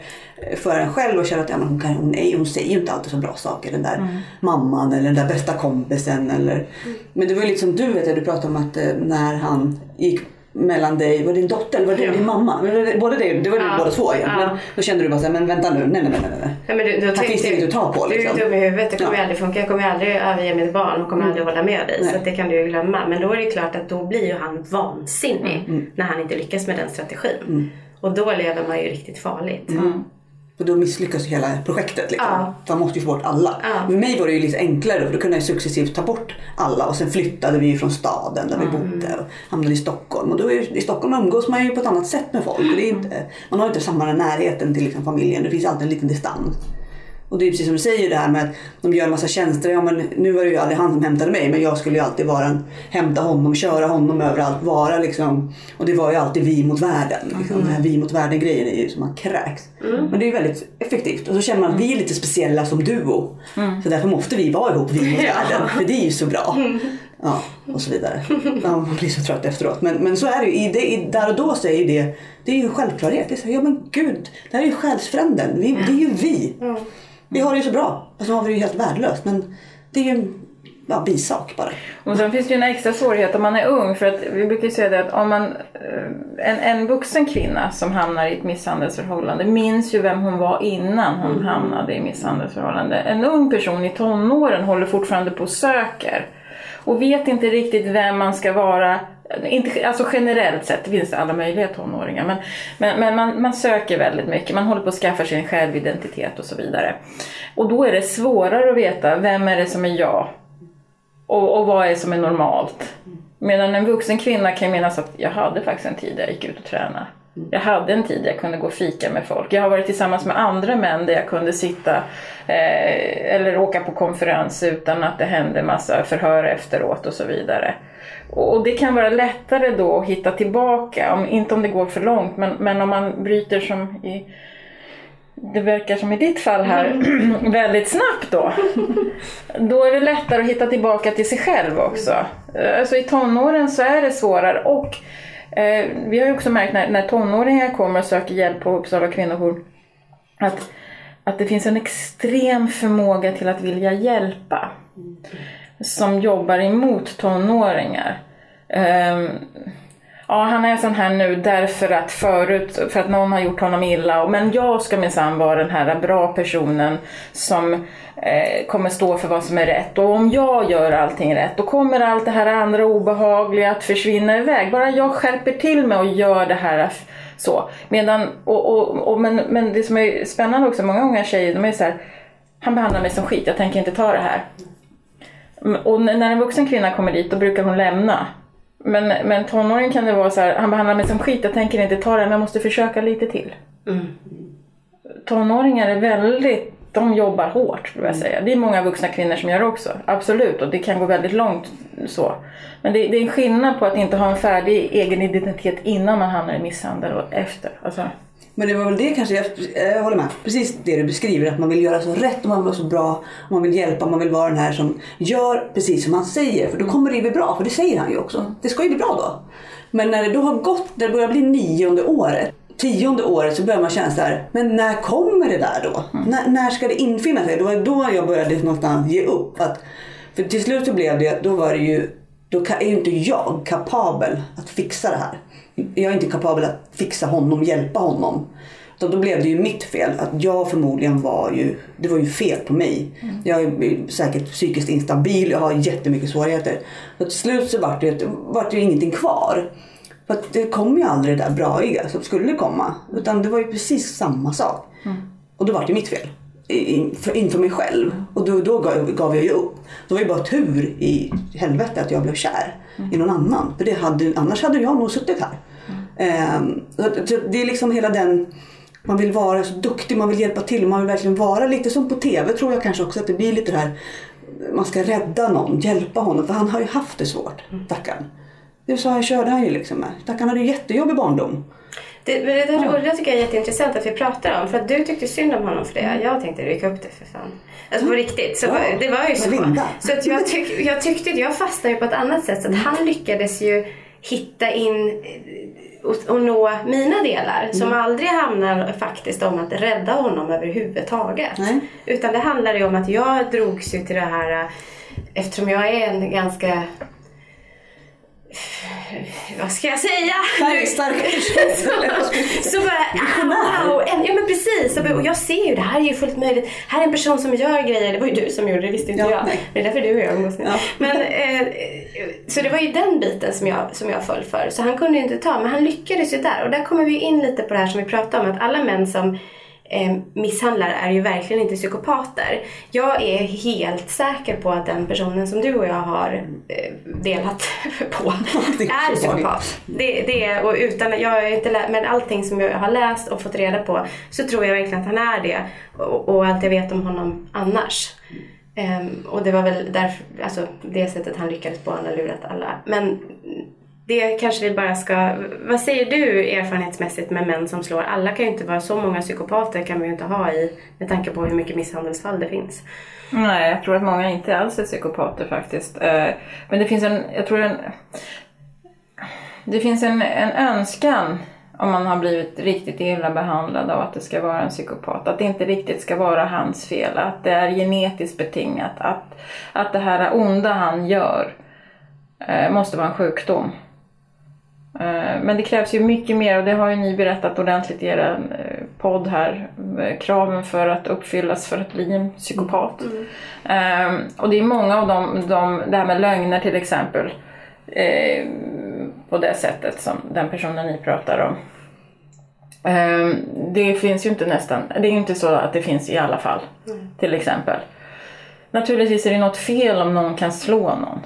för en själv att känna att ja, men hon, kan, hon, är, hon säger ju inte alltid så bra saker. Den där mm. mamman eller den där bästa kompisen. Eller, mm. Men det var ju lite som du vet, du pratade om att när han gick mellan dig och din dotter, eller var det ja. din mamma? Både det, det var ja. båda två. Ja. Men då kände du bara såhär, men vänta nu, nej nej nej. nej. Ja, men du, du, Här finns det inget att ta på. Liksom. Du är dum i huvudet, det kommer ja. aldrig funka. Jag kommer aldrig överge mitt barn och kommer mm. aldrig hålla med dig. Nej. Så det kan du ju glömma. Men då är det klart att då blir ju han vansinnig mm. när han inte lyckas med den strategin. Mm. Och då lever man ju riktigt farligt. Mm. För då misslyckas hela projektet. Liksom. Ja. Man måste ju få bort alla. Ja. För mig var det ju lite enklare för då kunde jag successivt ta bort alla och sen flyttade vi från staden där mm. vi bodde och hamnade i Stockholm. Och då är, i Stockholm umgås man ju på ett annat sätt med folk. Är inte, man har inte samma närheten till liksom, familjen. Det finns alltid en liten distans. Och det är precis som du säger det här med att de gör en massa tjänster. Ja, men nu var det ju aldrig han som hämtade mig men jag skulle ju alltid vara en, hämta honom, köra honom överallt, vara liksom. Och det var ju alltid vi mot världen. Liksom. Mm. Den här vi mot världen grejen är ju som man kräks. Mm. Men det är ju väldigt effektivt. Och så känner man att vi är lite speciella som duo. Mm. Så därför måste vi vara ihop, vi mot världen. För det är ju så bra. Ja, och så vidare. Ja, man blir så trött efteråt. Men, men så är det ju. I det, i, där och då så är ju det, det är ju självklarhet. Det är så, ja men gud, det här är ju själsfränden. Vi, det är ju vi. Vi har det ju så bra. Och så har vi det ju helt värdelöst. Men det är ju en ja, bisak bara. Och sen finns det ju en extra svårighet om man är ung. För att vi brukar ju säga det att om man, en, en vuxen kvinna som hamnar i ett misshandelsförhållande minns ju vem hon var innan hon mm. hamnade i misshandelsförhållande. En ung person i tonåren håller fortfarande på och söker. Och vet inte riktigt vem man ska vara inte, alltså generellt sett, det finns alla möjliga tonåringar, men, men, men man, man, söker väldigt mycket, man håller på att skaffa sig en självidentitet och så vidare. Och då är det svårare att veta, vem är det som är jag? Och, och vad är det som är normalt? Medan en vuxen kvinna kan minnas att jag hade faktiskt en tid där jag gick ut och tränade. Jag hade en tid där jag kunde gå och fika med folk. Jag har varit tillsammans med andra män där jag kunde sitta eh, eller åka på konferens utan att det hände massa förhör efteråt och så vidare. Och det kan vara lättare då att hitta tillbaka, om, inte om det går för långt, men, men om man bryter som i det verkar som i ditt fall här, mm. väldigt snabbt då. Då är det lättare att hitta tillbaka till sig själv också. Alltså i tonåren så är det svårare och eh, vi har ju också märkt när, när tonåringar kommer och söker hjälp på Uppsala kvinnojour att, att det finns en extrem förmåga till att vilja hjälpa. Som jobbar emot tonåringar. Um, Ja, han är sån här nu därför att förut, för att någon har gjort honom illa. Men jag ska minsann vara den här bra personen som eh, kommer stå för vad som är rätt. Och om jag gör allting rätt, då kommer allt det här andra obehagliga att försvinna iväg. Bara jag skärper till mig och gör det här så. Medan, och, och, och, men, men det som är spännande också, många unga tjejer, de är så här, han behandlar mig som skit, jag tänker inte ta det här. Och när en vuxen kvinna kommer dit, då brukar hon lämna. Men, men tonåring kan det vara så här, han behandlar mig som skit, jag tänker inte ta det, men jag måste försöka lite till. Mm. Tonåringar är väldigt, de jobbar hårt skulle jag säga. Det är många vuxna kvinnor som gör det också, absolut, och det kan gå väldigt långt så. Men det, det är en skillnad på att inte ha en färdig egen identitet innan man hamnar i misshandel och efter. Alltså. Men det var väl det kanske, jag, jag håller med, precis det du beskriver, att man vill göra så rätt och man vill vara så bra, man vill hjälpa, man vill vara den här som gör precis som han säger, för då kommer det bli bra, för det säger han ju också. Det ska ju bli bra då. Men när det då har gått, när det börjar bli nionde året, tionde året så börjar man känna så här, men när kommer det där då? Mm. När, när ska det infinna sig? Det var då jag började någonstans ge upp. Att, för till slut så blev det, då var det ju, då är ju inte jag kapabel att fixa det här jag är inte kapabel att fixa honom, hjälpa honom. Så då blev det ju mitt fel. Att jag förmodligen var ju, det var ju fel på mig. Mm. Jag är säkert psykiskt instabil, jag har jättemycket svårigheter. Så till slut så vart det, vart det ju ingenting kvar. För att det kom ju aldrig det där braiga som skulle komma. Utan det var ju precis samma sak. Mm. Och då var det mitt fel. Inför, inför mig själv. Och då, då gav, gav jag ju upp. Det var ju bara tur i helvete att jag blev kär mm. i någon annan. För det hade, annars hade jag nog suttit här. Mm. det är liksom hela den man vill vara så duktig, man vill hjälpa till, man vill verkligen vara lite som på TV tror jag kanske också att det blir lite det här man ska rädda någon, hjälpa honom för han har ju haft det svårt, mm. stackaren. Det så här körde han ju liksom med. Stackaren hade ju jättejobbig barndom. Det, det, där, det tycker jag är jätteintressant att vi pratar om. För att du tyckte synd om honom för det. Mm. Jag tänkte rycka upp det för fan. Alltså på mm. riktigt. Så ja. det var ju så. Så att jag, tyck, jag tyckte, jag fastnade ju på ett annat sätt. Så att han lyckades ju hitta in och, och nå mina delar. Mm. Som aldrig handlar faktiskt om att rädda honom överhuvudtaget. Nej. Utan det handlar ju om att jag drogs ju till det här eftersom jag är en ganska vad ska jag säga? Färgstark så, så bara, wow, ja men precis. Och jag ser ju det här är ju fullt möjligt. Här är en person som gör grejer. Det var ju du som gjorde det, visste inte ja, jag. Nej. Det är därför du och jag umgås nu. Ja. Men, eh, så det var ju den biten som jag, som jag föll för. Så han kunde ju inte ta, men han lyckades ju där. Och där kommer vi in lite på det här som vi pratade om, att alla män som eh, misshandlar är ju verkligen inte psykopater. Jag är helt säker på att den personen som du och jag har eh, delat på är psykopat. Det, det, och utan, jag inte lä- men allting som jag har läst och fått reda på så tror jag verkligen att han är det. Och, och allt jag vet om honom annars. Um, och det var väl därför, alltså det sättet han lyckades på, han har lurat alla. Men det kanske vi bara ska... Vad säger du erfarenhetsmässigt med män som slår? Alla kan ju inte vara så många psykopater kan vi ju inte ha i med tanke på hur mycket misshandelsfall det finns. Nej, jag tror att många inte alls är psykopater faktiskt. Eh, men det finns en, jag tror en, det finns en, en önskan om man har blivit riktigt illa behandlad av att det ska vara en psykopat. Att det inte riktigt ska vara hans fel, att det är genetiskt betingat. Att, att det här onda han gör eh, måste vara en sjukdom. Eh, men det krävs ju mycket mer och det har ju ni berättat ordentligt i er eh, podd här. Eh, kraven för att uppfyllas för att bli en psykopat. Mm. Och det är många av dem, de, det här med lögner till exempel. På det sättet som den personen ni pratar om. Det finns ju inte nästan, det är ju inte så att det finns i alla fall. Mm. Till exempel. Naturligtvis är det något fel om någon kan slå någon.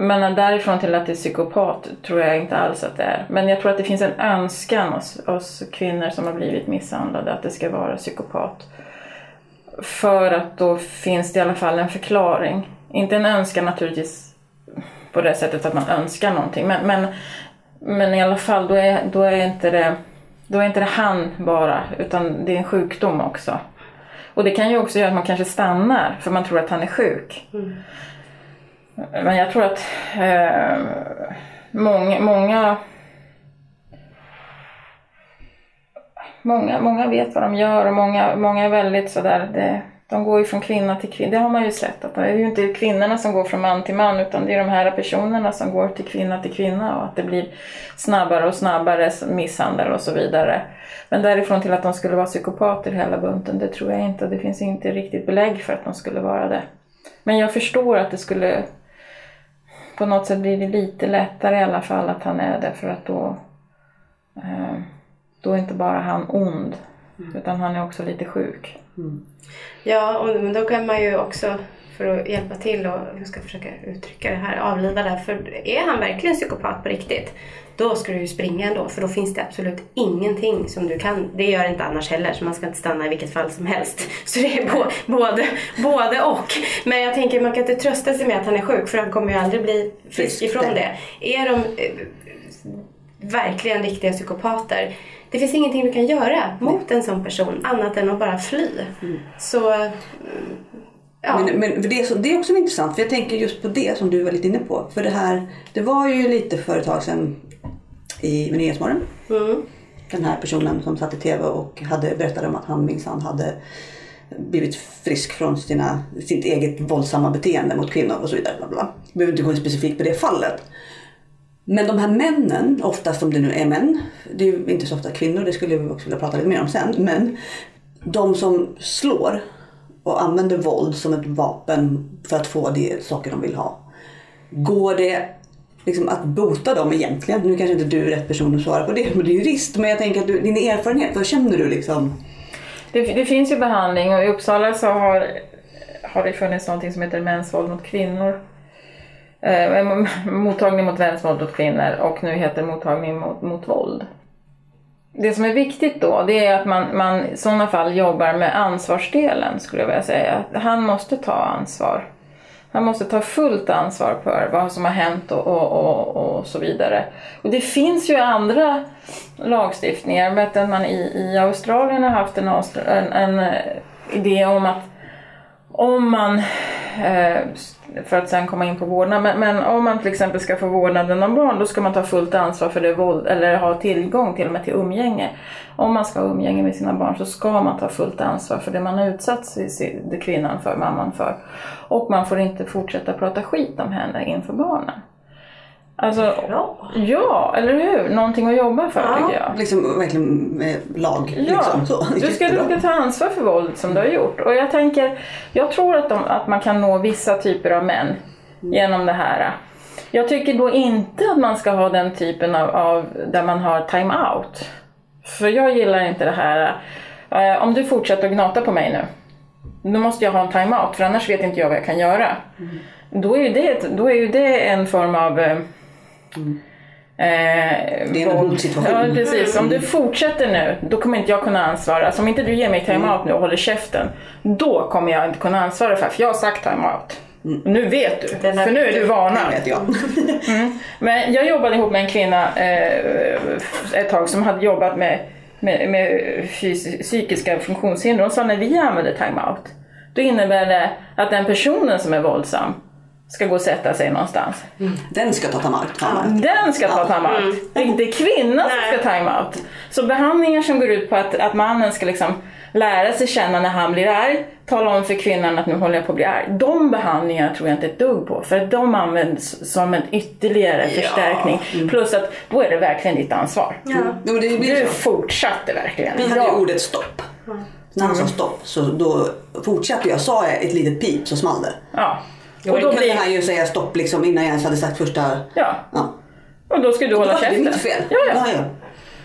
Men därifrån till att det är psykopat tror jag inte alls att det är. Men jag tror att det finns en önskan hos, hos kvinnor som har blivit misshandlade att det ska vara psykopat. För att då finns det i alla fall en förklaring. Inte en önskan naturligtvis på det sättet att man önskar någonting. Men, men, men i alla fall, då är, då är inte det då är inte det han bara, utan det är en sjukdom också. Och det kan ju också göra att man kanske stannar för man tror att han är sjuk. Mm. Men jag tror att eh, många, många Många, många vet vad de gör och många, många är väldigt sådär, det, De går ju från kvinna till kvinna. Det har man ju sett. Att det är ju inte kvinnorna som går från man till man utan det är de här personerna som går till kvinna till kvinna och att det blir snabbare och snabbare misshandel och så vidare. Men därifrån till att de skulle vara psykopater hela bunten, det tror jag inte. Det finns inte riktigt belägg för att de skulle vara det. Men jag förstår att det skulle på något sätt blir det lite lättare i alla fall att han är det för att då eh, då är inte bara han ond mm. utan han är också lite sjuk. Mm. Ja, och, men då kan man ju också för att hjälpa till och jag ska försöka uttrycka det här, avliva det här. För är han verkligen psykopat på riktigt, då ska du ju springa ändå. För då finns det absolut ingenting som du kan. Det gör det inte annars heller, så man ska inte stanna i vilket fall som helst. Så det är både, både och. Men jag tänker, man kan inte trösta sig med att han är sjuk, för han kommer ju aldrig bli frisk ifrån det. Är de eh, verkligen riktiga psykopater, det finns ingenting du kan göra mot en sån person annat än att bara fly. Mm. Så mm, Ja. Men, men det, det är också intressant för jag tänker just på det som du var lite inne på. För det här, det var ju lite för ett tag sedan i Nyhetsmorgon. Mm. Den här personen som satt i TV och hade berättat om att han minsann hade blivit frisk från sina, sitt eget våldsamma beteende mot kvinnor och så vidare. Bla bla. Jag behöver inte gå in specifikt på det fallet. Men de här männen, oftast om det nu är män, det är ju inte så ofta kvinnor, det skulle vi också vilja prata lite mer om sen. Men de som slår och använder våld som ett vapen för att få de saker de vill ha. Går det liksom att bota dem egentligen? Nu kanske inte du är rätt person att svara på det, men du är jurist. Men jag tänker att du, din erfarenhet, vad känner du liksom? Det, det, finns ju behandling och i Uppsala så har, har det funnits någonting som heter mäns våld mot kvinnor. Eh, mottagning mot mäns våld mot kvinnor och nu heter mottagning mot, mot våld det som är viktigt då det är att man, man i sådana fall jobbar med ansvarsdelen skulle jag vilja säga. Han måste ta ansvar. Han måste ta fullt ansvar för vad som har hänt och, och, och, och så vidare. Och det finns ju andra lagstiftningar. Jag vet att man i, i Australien har haft en, en, en eh, idé om att om man eh, för att sen komma in på vårdnad. Men, men, om man till exempel ska få vårdnaden om barn då ska man ta fullt ansvar för det våld, eller ha tillgång till och med till umgänge. Om man ska ha umgänge med sina barn så ska man ta fullt ansvar för det man har utsatt kvinnan för, mamman för. Och man får inte fortsätta prata skit om henne inför barnen. Alltså, ja, eller hur? Någonting att jobba för ja. tycker jag. Liksom verkligen eh, lag. Ja. Liksom, så. Du ska, du ska ta ansvar för våldet som du har gjort. Och jag tänker, jag tror att, de, att man kan nå vissa typer av män mm. genom det här. Jag tycker då inte att man ska ha den typen av, av där man har time-out. För jag gillar inte det här, uh, om du fortsätter att gnata på mig nu, då måste jag ha en time-out för annars vet inte jag vad jag kan göra. Mm. Då, är ju det, då är ju det en form av uh, Mm. Eh, det är en hotsituation. Ja, precis. Om du fortsätter nu, då kommer inte jag kunna ansvara. Alltså, om inte du ger mig time-out mm. nu och håller käften, då kommer jag inte kunna ansvara för för jag har sagt time-out. Mm. Nu vet du, för nu är du varnad. Vet jag. mm. Men jag jobbade ihop med en kvinna eh, ett tag som hade jobbat med, med, med psykiska funktionshinder. Hon sa när vi använder time-out, då innebär det att den personen som är våldsam ska gå och sätta sig någonstans. Mm. Den ska ta timeout. Ja, den ska ta timeout. Mm. Det är inte kvinnan som ska timeout. Så behandlingar som går ut på att, att mannen ska liksom lära sig känna när han blir arg, tala om för kvinnan att nu håller jag på att bli arg. De behandlingarna tror jag inte ett dugg på för de används som en ytterligare ja. förstärkning. Mm. Plus att då är det verkligen ditt ansvar. Ja. Mm. du fortsatte verkligen. Vi hade ju ordet stopp. När han sa stopp så då fortsatte jag. Sa jag ett litet pip så small det. Ja. Och, och då kunde blir... han ju säga stopp liksom innan jag ens hade sagt första... Ja. ja. Och då ska du hålla käften. Det var mitt fel. Ja, ja. ja, ja.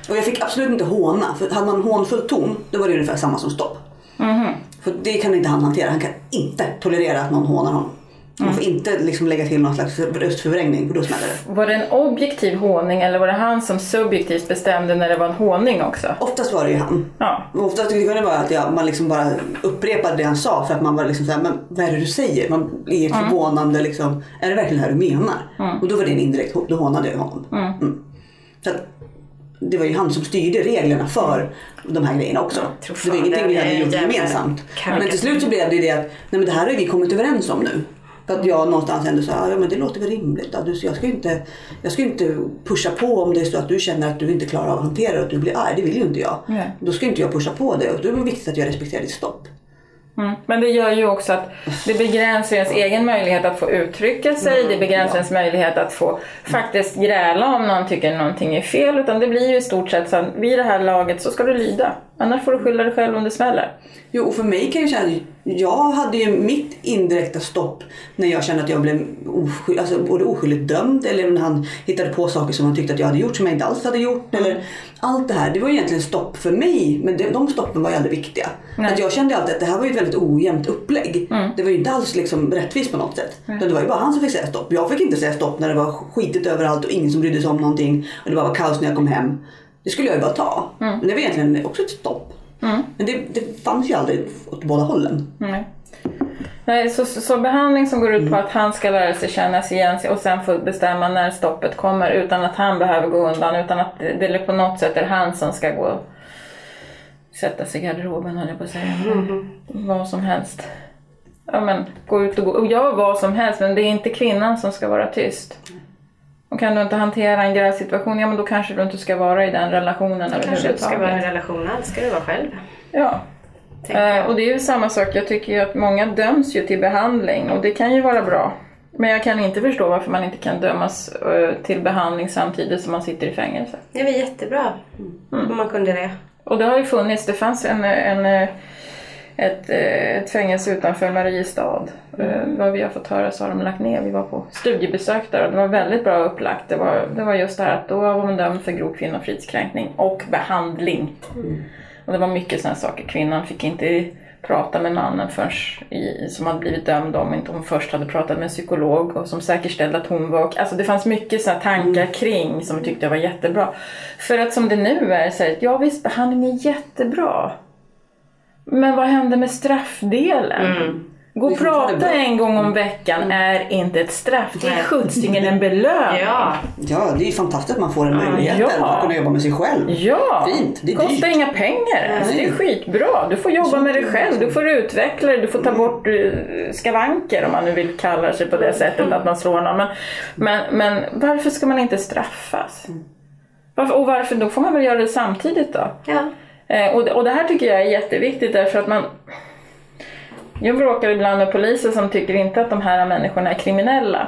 Och jag fick absolut inte håna. För hade man hånfull ton, då var det ungefär samma som stopp. Mm -hmm. För det kan inte han hantera. Han kan inte tolerera att någon hånar honom. Man mm. får inte liksom lägga till någon slags röstförvrängning för då smäller det. Var det en objektiv håning eller var det han som subjektivt bestämde när det var en håning också? Oftast var det ju han. Ja. Oftast kunde det vara att jag, man liksom bara upprepade det han sa för att man var liksom såhär, men vad är det du säger? Man blir mm. förvånande liksom, är det verkligen det här du menar? Mm. Och då var det en indirekt då hånade jag honom. Mm. mm. Så att, det var ju han som styrde reglerna för de här grejerna också. Det var ingenting vi hade gjort gemensamt. Men till slut så blev det ju det att, nej men det här har vi kommit överens om nu. För att jag någonstans ändå sa, ja men det låter väl rimligt. Jag ska inte, jag ska inte pusha på om det är så att du känner att du inte klarar av att hantera det och att du blir arg. Det vill ju inte jag. Nej. Då ska inte jag pusha på det då är det viktigt att jag respekterar ditt stopp. Mm. Men det gör ju också att det begränsar ens egen möjlighet att få uttrycka sig, det begränsar ens möjlighet att få faktiskt gräla om någon tycker någonting är fel. Utan det blir ju i stort sett så att vid det här laget så ska du lyda. Annars får du skylla dig själv om det smäller. Jo, och för mig kan jag känna, jag hade ju mitt indirekta stopp när jag kände att jag blev osky, alltså både oskyldigt dömd eller när han hittade på saker som han tyckte att jag hade gjort som jag inte alls hade gjort. Eller allt det här, det var egentligen stopp för mig, men det, de stoppen var ju aldrig viktiga. Att jag kände alltid att det här var ju ett väldigt ojämnt upplägg. Det var ju inte alls liksom rättvist på något sätt. Utan det var ju bara han som fick säga stopp. Jag fick inte säga stopp när det var skitigt överallt och ingen som brydde sig om någonting och det bara var kaos när jag kom hem. Det skulle jag ju bara ta. Men det var egentligen också ett stopp. Men det, det fanns ju aldrig åt båda hållen. Nej. Nej, så, så, så behandling som går ut på att han ska lära sig känna sig igen och sen få bestämma när stoppet kommer utan att han behöver gå undan utan att det, det på något sätt är han som ska gå sätta sig i garderoben höll jag på att säga. Vad som helst. Ja men gå ut och gå och gör vad som helst men det är inte kvinnan som ska vara tyst. Och kan du inte hantera en gränsituation, ja men då kanske du inte ska vara i den relationen Kanske inte ska vara i en relation alls, ska du vara själv. Ja. Eh, och det är ju samma sak, jag tycker ju att många döms ju till behandling och det kan ju vara bra. Men jag kan inte förstå varför man inte kan dömas eh, till behandling samtidigt som man sitter i fängelse. Det är väl jättebra om man kunde det. Och det har ju funnits, det fanns en, en, eh, ett, eh, ett fängelse utanför Mariestad. Eh, Vad vi har fått höra så har de lagt ner. Vi var på studiebesök där och det var väldigt bra upplagt. Det var, det var just det här att då var man dömd för grov kvinnofridskränkning och behandling. Och det var mycket sådana saker. Kvinnan fick inte prata med mannen först i, som hade blivit dömd om inte hon först hade pratat med en psykolog och som säkerställde att hon var... Alltså det fanns mycket sådana tankar kring som vi tyckte var jättebra. För att som det nu är så här, ja visst behandling är jättebra. Men vad händer med straffdelen? Gå och prata en gång om veckan är inte ett straff, det är skjutsingen en belöning. Ja, Ja, det är ju fantastiskt att man får den möjligheten ja. att kunna jobba med sig själv. Ja, Fint, det kostar dyrt. inga pengar. Alltså, det är skitbra. Du får jobba med dig själv, du får utveckla dig, du får ta bort eh, skavanker om man nu vill kalla sig på det sättet att man slår någon. Men, men, men varför ska man inte straffas? Varför, och varför, då får man väl göra det samtidigt då? ja. Eh, och, det- och det här tycker jag är jätteviktigt därför att man jag bråkar ibland med poliser som tycker inte att de här människorna är kriminella.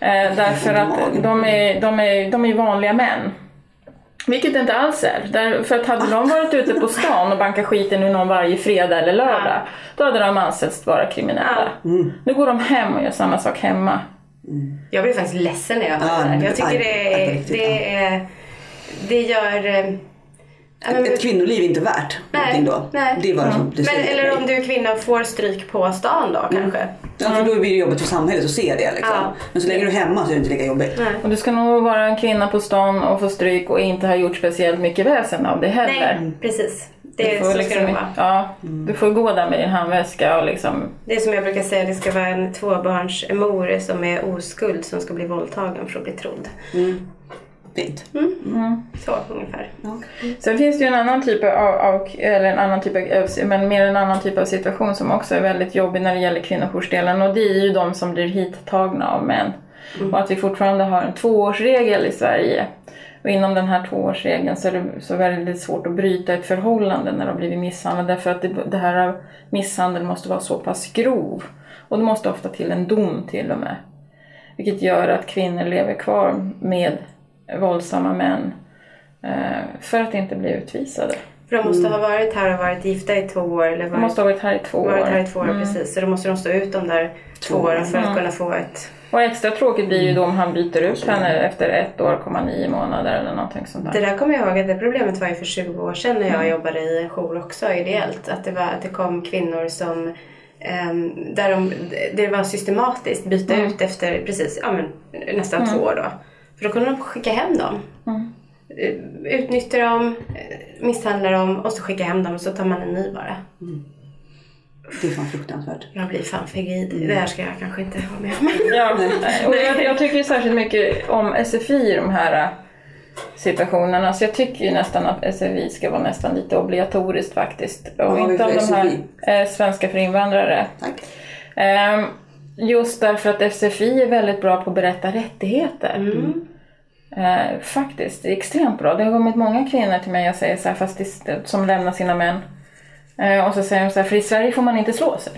Eh, därför att de är, de, är, de är vanliga män. Vilket det inte alls är. Därför att hade de varit ute på stan och bankat skiten ur någon varje fredag eller lördag, då hade de ansetts vara kriminella. Nu går de hem och gör samma sak hemma. Jag blir faktiskt ledsen när jag hör det här. Jag tycker det, det, är, det gör... men- Ett kvinnoliv är inte värt någonting då. nej. Det är vad som det Men, eller om du är kvinna och får stryk på stan då kanske. Ja, för då blir det jobbigt för samhället att se det. Liksom. Ja. Men så länge du är hemma så är det inte lika jobbigt. Nej. Och du ska nog vara en kvinna på stan och få stryk och inte ha gjort speciellt mycket väsen av det heller. Nej, precis. Det Du är, får liksom, ja, du får gå där med din handväska och liksom Det är som jag brukar säga, det ska vara en tvåbarnsmor som är oskuld som ska bli våldtagen för att bli trodd. Fint. Så ungefär. Ja. Sen finns det ju en annan typ av, av eller en annan typ av, men mer en annan typ av situation som också är väldigt jobbig när det gäller kvinnojoursdelen och det är ju de som blir hittagna av män. Och att vi fortfarande har en tvåårsregel i Sverige. Och inom den här tvåårsregeln så är det så väldigt svårt att bryta ett förhållande när de har blivit misshandlade därför att det, det här misshandeln måste vara så pass grov. Och det måste ofta till en dom till och med. Vilket gör att kvinnor lever kvar med våldsamma män eh, för att inte bli utvisade. För de måste ha varit här och varit gifta i två år. Eller De varit, måste ha varit här i två varit här i år. två år precis. Så då måste de stå ut de där två åren för att kunna få ett... Och extra tråkigt blir ju då om han byter ut henne efter ett år, komma nio månader eller någonting sånt Det där. där kommer jag ihåg att det problemet var ju för 20 år sedan när jag jobbade i en jour också ideellt. Att det, var, att det kom kvinnor som ehm, där de, det var systematiskt byta ut efter precis, ja, men, nästan två år då. För då kunde de skicka hem dem. Eh, Utnyttja dem, eh, misshandla dem och så skicka hem dem och så tar man en ny bara. Det är fan fruktansvärt. Jag blir fan förgrid. Det här ska jag kanske inte vara med om. Ja, och jag, jag tycker särskilt mycket om SFI i de här äh, situationerna. Så jag tycker ju nästan att SFI ska vara nästan lite obligatoriskt faktiskt. Och inte om de här eh, svenska för invandrare. Tack. Ehm, just därför att SFI är väldigt bra på att berätta rättigheter. Eh, faktiskt, det är extremt bra. Det har kommit många kvinnor till mig och säger så här, fast det, som lämnar sina män. Eh, och så säger de så här, för i Sverige får man inte slå sig.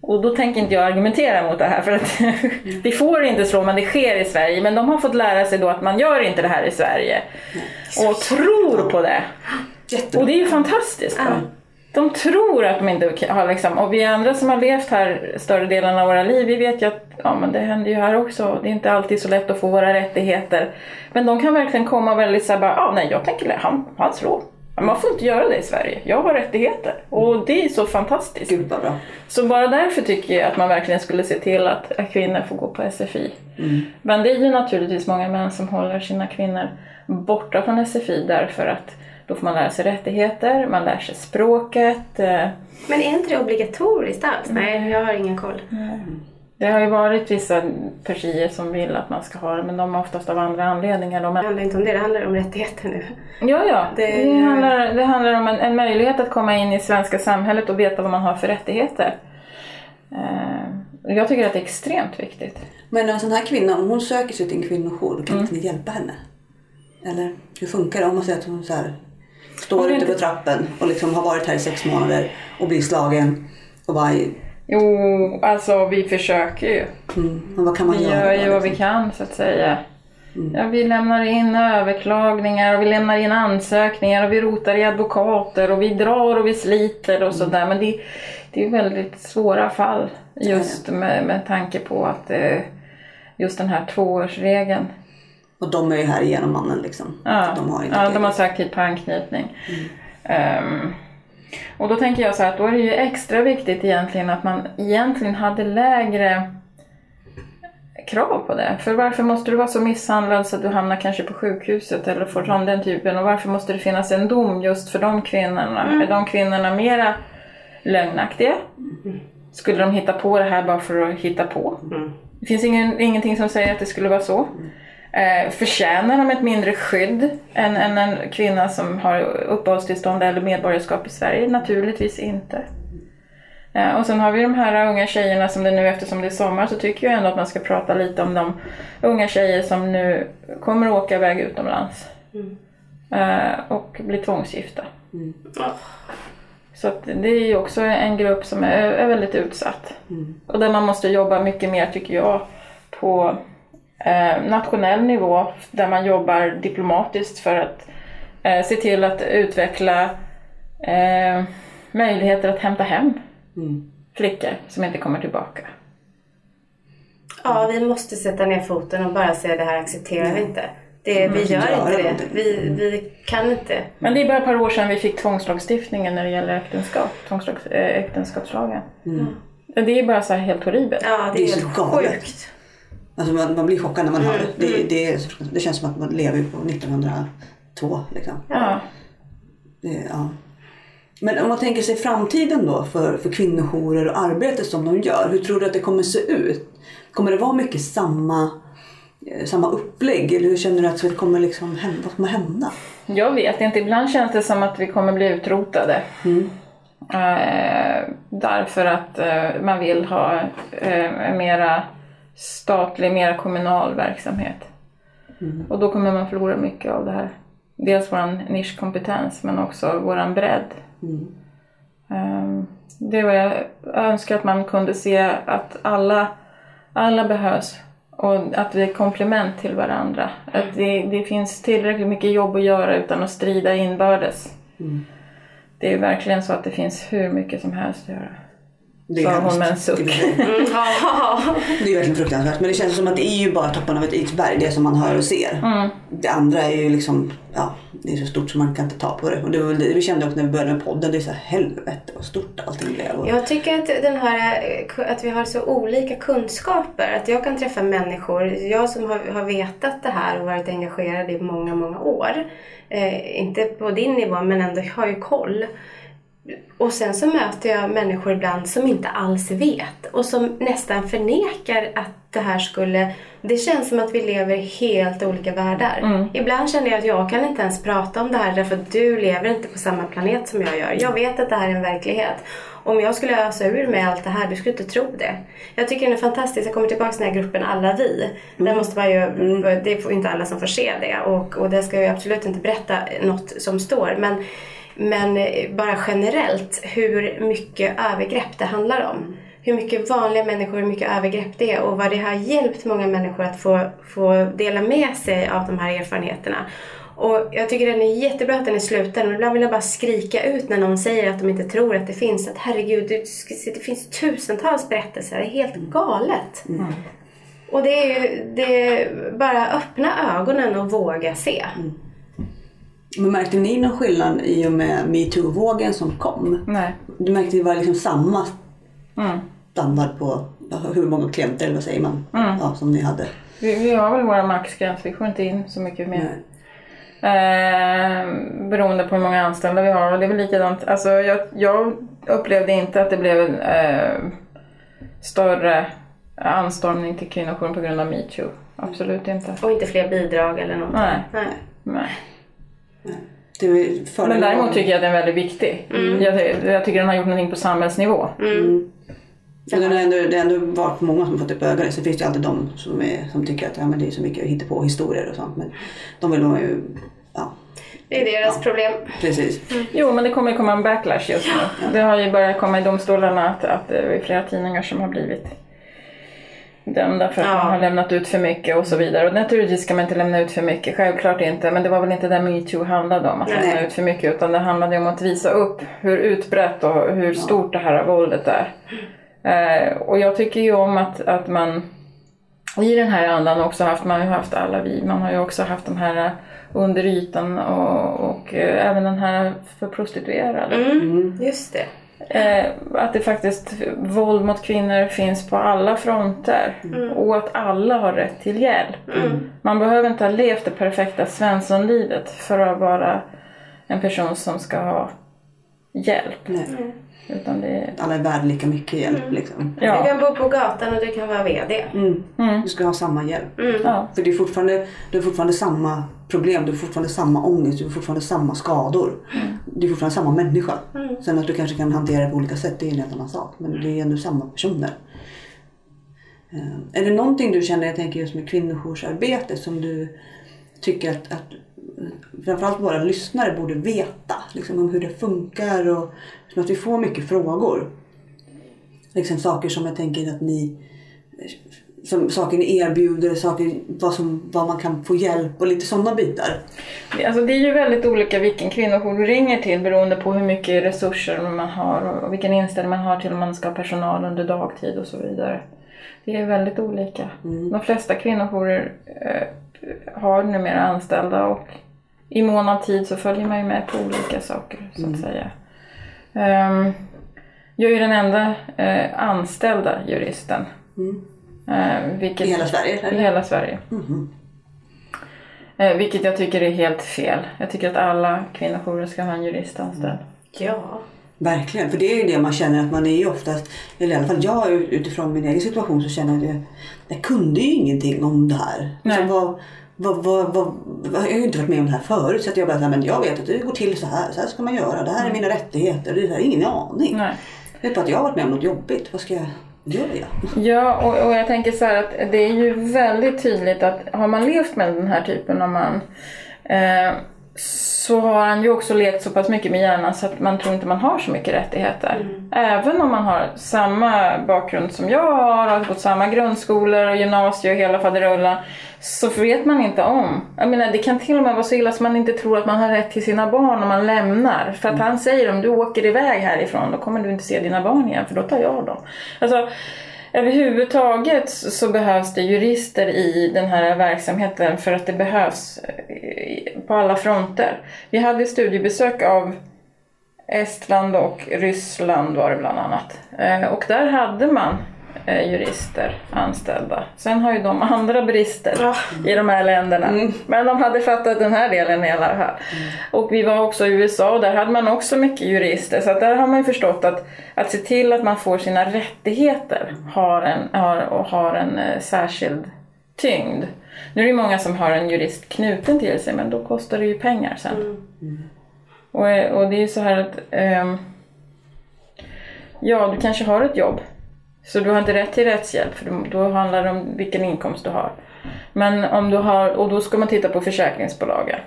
Och då tänker inte jag argumentera mot det här för att vi får inte slå men det sker i Sverige. Men de har fått lära sig då att man gör inte det här i Sverige. Och tror på det. Jättebra. Och det är ju fantastiskt. va? De tror att de inte har liksom, och vi andra som har levt här större delen av våra liv, vi vet ju att ja, men det händer ju här också. Det är inte alltid så lätt att få våra rättigheter. Men de kan verkligen komma väldigt såhär bara, ah, nej jag tänker, han, han slår. Man får inte göra det i Sverige. Jag har rättigheter. Och det är så fantastiskt. Gud bra. Så bara därför tycker jag att man verkligen skulle se till att kvinnor får gå på SFI. Men det är ju naturligtvis många män som håller sina kvinnor borta från SFI därför att då får man lära sig rättigheter, man lär sig språket. eh, Men är inte det obligatoriskt alls? Nej, jag har ingen koll. Det har ju varit vissa partier som vill att man ska ha det men de har oftast av andra anledningar. De Det är... handlar inte om det, det handlar om rättigheter nu. Ja, ja. Det, Det- handlar, det handlar om en, en möjlighet att komma in i svenska samhället och veta vad man har för rättigheter. Eh, jag tycker att det är extremt viktigt. Men en sån här kvinna, om hon söker sig till en kvinnojour, kan inte ni hjälpa henne? Eller hur funkar det om man säger att hon så här, står ute på trappen och liksom har varit här i sex månader och blir slagen och bara, Jo, alltså vi försöker ju. mm, men vad kan man Vi göra? gör ju vad vi liksom? kan så att säga. Ja, vi lämnar in överklagningar och vi lämnar in ansökningar och vi rotar i advokater och vi drar och vi sliter och sådär. Men det, det är väldigt svåra fall just med, med tanke på att eh, just den här tvåårsregeln. Och de är ju här genom mannen liksom. Ja, De har ja, de har hit på anknytning. Ehm, och då tänker jag så här att då är det ju extra viktigt egentligen att man egentligen hade lägre krav på det. För varför måste du vara så misshandlad så att du hamnar kanske på sjukhuset eller får från den typen och varför måste det finnas en dom just för de kvinnorna? Är de kvinnorna mera lögnaktiga? Skulle de hitta på det här bara för att hitta på? Det finns ingen, ingenting som säger att det skulle vara så. Eh, förtjänar de ett mindre skydd än, än en kvinna som har uppehållstillstånd eller medborgarskap i Sverige? Naturligtvis inte. Eh, och sen har vi de här unga tjejerna som det nu eftersom det är sommar så tycker jag ändå att man ska prata lite om de unga tjejer som nu kommer att åka iväg utomlands. Eh, och bli tvångsgifta. Så att det är ju också en grupp som är, är väldigt utsatt. Och där man måste jobba mycket mer tycker jag på eh, nationell nivå där man jobbar diplomatiskt för att eh, se till att utveckla eh, möjligheter att hämta hem flickor som inte kommer tillbaka. Ja, vi måste sätta ner foten och bara säga det här accepterar vi inte. Det, vi gör inte det. Vi, vi kan inte. Men det är bara ett par år sedan vi fick tvångslagstiftningen när det gäller äktenskap, äh, äktenskapslagen. Det är bara så här helt horribelt. Ja, det Det är, är så helt sjukt. Alltså man, man blir chockad när man hör Mm, det. Det, det, är, så- det känns som att man lever på 1902 liksom. Ja. Det, ja. Men om man tänker sig framtiden då för, för kvinnojourer och arbetet som de gör. Hur tror du att det kommer se ut? Kommer det vara mycket samma, eh, samma upplägg? Eller hur känner du att det kommer liksom hända, vad kommer hända? Jag vet inte, ibland känns det som att vi kommer bli utrotade. Eh, därför att eh, man vill ha eh, mera statlig, mera kommunal verksamhet. Och då kommer man förlora mycket av det här. Dels våran nischkompetens men också våran bredd. Eh, det var jag önskar att man kunde se att alla, alla behövs och att vi är komplement till varandra. Att det, det finns tillräckligt mycket jobb att göra utan att strida inbördes. Det är verkligen så att det finns hur mycket som helst att göra. Det är hon med en suck. Det är- Mm. Det är verkligen fruktansvärt. Men det känns som att det är ju bara toppen av ett isberg, det som man hör och ser. Mm. Det andra är ju liksom, ja, det är så stort så man kan inte ta på det. Och det var väl det vi kände också när vi började med podden. Det är så här, helvete vad stort allting blev. Jag tycker att, den här, att vi har så olika kunskaper. Att jag kan träffa människor, jag som har, har vetat det här och varit engagerad i många, många år. Eh, inte på din nivå men ändå har ju koll. Och sen så möter jag människor ibland som inte alls vet och som nästan förnekar att det här skulle... Det känns som att vi lever helt olika världar. Ibland känner jag att jag kan inte ens prata om det här därför att du lever inte på samma planet som jag gör. Jag vet att det här är en verklighet. Om jag skulle ösa ur mig allt det här, du skulle inte tro det. Jag tycker den är fantastisk. Jag kommer tillbaka till den här gruppen Alla vi. Där måste man ju, Det är inte alla som får se det och, och det ska jag absolut inte berätta något som står. Men men eh, bara generellt hur mycket övergrepp det handlar om. Hur mycket vanliga människor, hur mycket övergrepp det är och vad det har hjälpt många människor att få, få dela med sig av de här erfarenheterna. Och jag tycker den är jättebra att den är sluten och ibland vill jag bara skrika ut när någon säger att de inte tror att det finns. Att herregud, det, det finns tusentals berättelser. Det är helt galet. Mm. Och det är ju det är bara öppna ögonen och våga se. Mm. Men märkte ni någon skillnad i och med metoo-vågen som kom? Nej. Du märkte att det var liksom samma Mm. standard på hur många klienter, eller vad säger man, Mm. ja, som ni hade? Vi, vi har väl våra maxgräns, vi får inte in så mycket mer. Nej. Eh, beroende på hur många anställda vi har. Och det är väl likadant. Alltså, jag, jag upplevde inte att det blev en eh, större anstormning till kvinnojouren på grund av metoo. Absolut inte. Och inte fler bidrag eller någonting. Nej. Nej. Nej. Fördelen Men däremot tycker jag att den är väldigt viktig. Jag, ty- jag tycker den har gjort någonting på samhällsnivå. Mm. Men det har ändå, det har ändå varit många som fått upp ögonen. Så finns det alltid de som, är, som tycker att ja, men det är så mycket på historier och sånt. Men de vill man ju... Ja, Det är deras problem. precis. Jo, men det kommer ju komma en backlash just nu. Det har ju börjat komma i domstolarna att, att det är flera tidningar som har blivit dömda för att Ja. man har lämnat ut för mycket och så vidare. Och naturligtvis ska man inte lämna ut för mycket, självklart inte. Men det var väl inte det metoo handlade om, att Nej. lämna ut för mycket. Utan det handlade om att visa upp hur utbrett och hur stort det här våldet är. Eh, och jag tycker ju om att, att man i den här andan också haft, man har ju haft alla vi, man har ju också haft de här under ytan och, och eh, även den här för prostituerade. Mm. Just det. Eh, att det faktiskt, våld mot kvinnor finns på alla fronter och att alla har rätt till hjälp. Man behöver inte ha levt det perfekta svenssonlivet för att vara en person som ska ha hjälp. Nej. Utan det, Alla är värda lika mycket hjälp liksom. Du ja. kan bo på gatan och du kan vara VD. Mm. Mm. Du ska ha samma hjälp. Ja. För det är fortfarande, du har fortfarande samma problem, du har fortfarande samma ångest, du har fortfarande samma skador. Du är fortfarande samma människa. Sen att du kanske kan hantera det på olika sätt, det är en helt annan sak. Men det är ändå samma personer. Eh, Är det någonting du känner, jag tänker just med kvinnojoursarbete, som du tycker att, att framförallt våra lyssnare borde veta? Liksom om hur det funkar och som att vi får mycket frågor. Liksom saker som jag tänker att ni som saker ni erbjuder, saker, vad, som, vad man kan få hjälp och lite sådana bitar. Alltså det är ju väldigt olika vilken kvinnojour du ringer till beroende på hur mycket resurser man har och vilken inställning man har till om man ska ha personal under dagtid och så vidare. Det är väldigt olika. De flesta kvinnojourer eh, har numera anställda och i mån av tid så följer man ju med på olika saker så att säga. Ehm, jag är ju den enda eh, anställda juristen. Eh, vilket, I hela Sverige, I eller? hela Sverige. Eh, vilket jag tycker är helt fel. Jag tycker att alla kvinnojourer ska ha en jurist anställd. Ja. Verkligen, för det är ju det man känner att man är ju oftast, eller i alla fall jag utifrån min egen situation så känner jag att jag, jag kunde ju ingenting om det här. Nej. Så vad, vad, vad, vad, jag har ju inte varit med om det här förut så att jag bara men jag vet att det går till så här, så här ska man göra, det här är mina rättigheter, det här är ingen aning. Nej. Jag vet bara att jag har varit med om något jobbigt, vad ska jag göra? Ja, och, och jag tänker så här att det är ju väldigt tydligt att har man levt med den här typen av man eh, så har han ju också lekt så pass mycket med hjärnan så att man tror inte man har så mycket rättigheter. Även om man har samma bakgrund som jag har, har gått samma grundskolor och gymnasium och hela faderullan så vet man inte om. Jag menar det kan till och med vara så illa att man inte tror att man har rätt till sina barn om man lämnar. För att han säger om du åker iväg härifrån då kommer du inte se dina barn igen för då tar jag dem. Alltså, Överhuvudtaget så behövs det jurister i den här verksamheten för att det behövs eh, på alla fronter. Vi hade studiebesök av Estland och Ryssland var det bland annat. Eh, och där hade man jurister anställda. Sen har ju de andra brister Ja. i de här länderna. Men de hade fattat den här delen i alla fall. Och vi var också i USA och där hade man också mycket jurister. Så där har man ju förstått att, att se till att man får sina rättigheter har en, har, och har en eh, särskild tyngd. Nu är det många som har en jurist knuten till sig men då kostar det ju pengar sen. Och, eh, och det är ju så här att ehm, Ja, du kanske har ett jobb. Så du har inte rätt till rättshjälp för då- handlar det om vilken inkomst du har. Men om du har, och då ska man titta på försäkringsbolagen.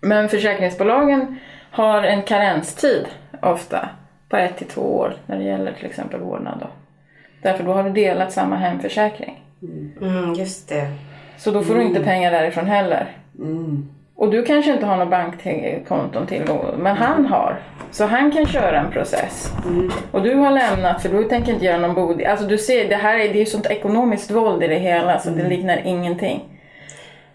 Men försäkringsbolagen har en karenstid ofta på ett till två år när det gäller till exempel vårdnad. Då. Därför då har du delat samma hemförsäkring. Mm, just det. Så då får du inte pengar därifrån heller. Mm. Och du kanske inte har något bankkonton till men han har. Så han kan köra en process. Och du har lämnat för du tänker inte göra någon bod. Alltså du ser, det här är, det är sånt ekonomiskt våld i det hela så det liknar ingenting.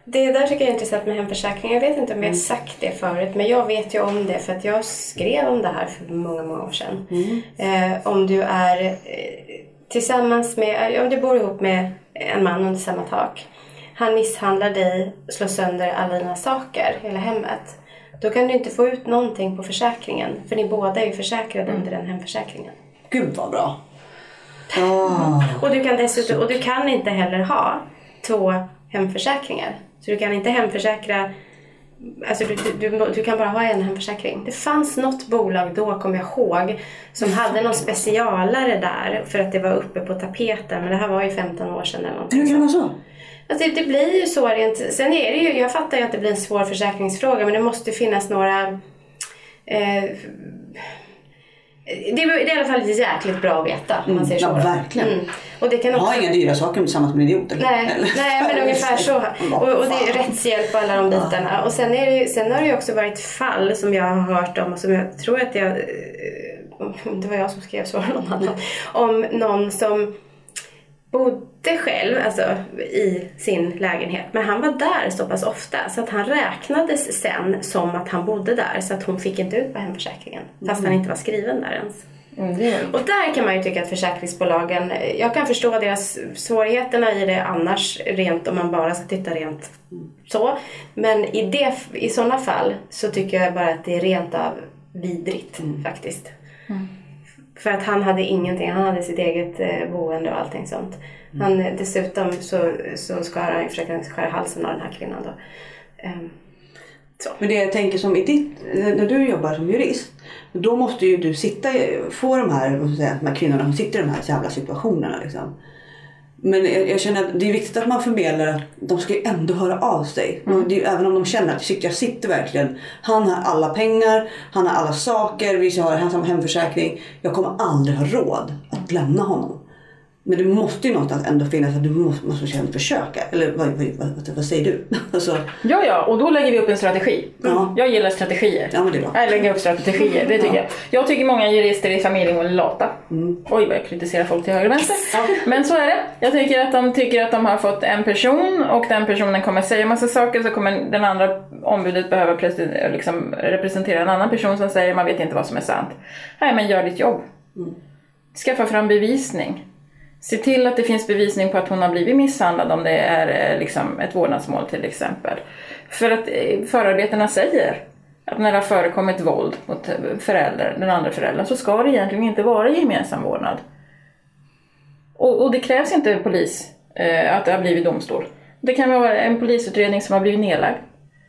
Det där tycker jag är intressant med hemförsäkring. Jag vet inte om jag har sagt det förut, men jag vet ju om det för att jag skrev om det här för många, många år sedan. Eh, om du är eh, tillsammans med, om du bor ihop med en man under samma tak. Han misshandlar dig, slår sönder alla dina saker, hela hemmet. Då kan du inte få ut någonting på försäkringen, för ni båda är ju försäkrade under den hemförsäkringen. Gud vad bra. Ah. Och du kan dessutom, och du kan inte heller ha två hemförsäkringar. Så du kan inte hemförsäkra Alltså du, du, du, du kan bara ha en hemförsäkring. Det fanns något bolag då, kommer jag ihåg, som hade någon specialare där för att det var uppe på tapeten. Men det här var ju 15 år sedan eller någonting. Hur kan det vara så? Alltså, det blir ju så rent... Sen är det ju, jag fattar ju att det blir en svår försäkringsfråga men det måste finnas några... Eh, det är i alla fall jäkligt bra att veta om man säger så. ja, verkligen. Mm. Och det kan också... Ha inga dyra saker tillsammans med en idiot. Eller? Nej, eller? nej men ungefär så. Och, och det är rättshjälp och alla de bitarna. Och sen, är det, sen har det ju också varit fall som jag har hört om och som jag tror att jag... eh, Det var jag som skrev så någon annan. Om någon som bodde själv alltså, i sin lägenhet. Men han var där så pass ofta så att han räknades sen som att han bodde där. Så att hon fick inte ut på hemförsäkringen. Fast han inte var skriven där ens. Mm, Och där kan man ju tycka att försäkringsbolagen, jag kan förstå deras svårigheterna i det annars rent om man bara ska titta rent så. Men i, det, i sådana fall så tycker jag bara att det är rent av vidrigt faktiskt. För att han hade ingenting, han hade sitt eget eh, boende och allting sånt. Han, eh, dessutom så, så ska han ju försöka skära halsen av den här kvinnan då. Så. Men det jag tänker som i ditt, när du jobbar som jurist. Då måste ju du sitta, få de här, säga, de här kvinnorna som sitter i de här jävla situationerna. Liksom. Men jag, jag känner att det är viktigt att man förmedlar att de ska ju ändå höra av sig. Är, ju- även om de känner att shit, jag sitter verkligen. Han har alla pengar, han har alla saker, vi har han har hemförsäkring. Jag kommer aldrig ha råd att lämna honom. Men det måste ju någonstans ändå finnas att du måste, måste känna försöka. Eller vad, vad, vad, säger du? Alltså, Ja, ja, och då lägger vi upp en strategi. Ja. Jag gillar strategier. ja men det är bra. Jag lägger upp strategier, det tycker jag. Jag tycker många jurister i familjen är lata. Mm. Oj, vad jag kritiserar folk till höger och vänster. Men så är det. Jag tycker att de tycker att de har fått en person och den personen kommer säga massa saker så kommer den andra ombudet behöva liksom representera en annan person som säger man vet inte vad som är sant. Nej, men gör ditt jobb. Mm. Skaffa fram bevisning. Se till att det finns bevisning på att hon har blivit misshandlad om det är eh, liksom ett vårdnadsmål till exempel. För att eh, förarbetena säger att när det har förekommit våld mot eh, förälder, den andra föräldern så ska det egentligen inte vara gemensam vårdnad. Och, och det krävs inte polis, eh, att det har blivit domstol. Det kan vara en polisutredning som har blivit nedlagd.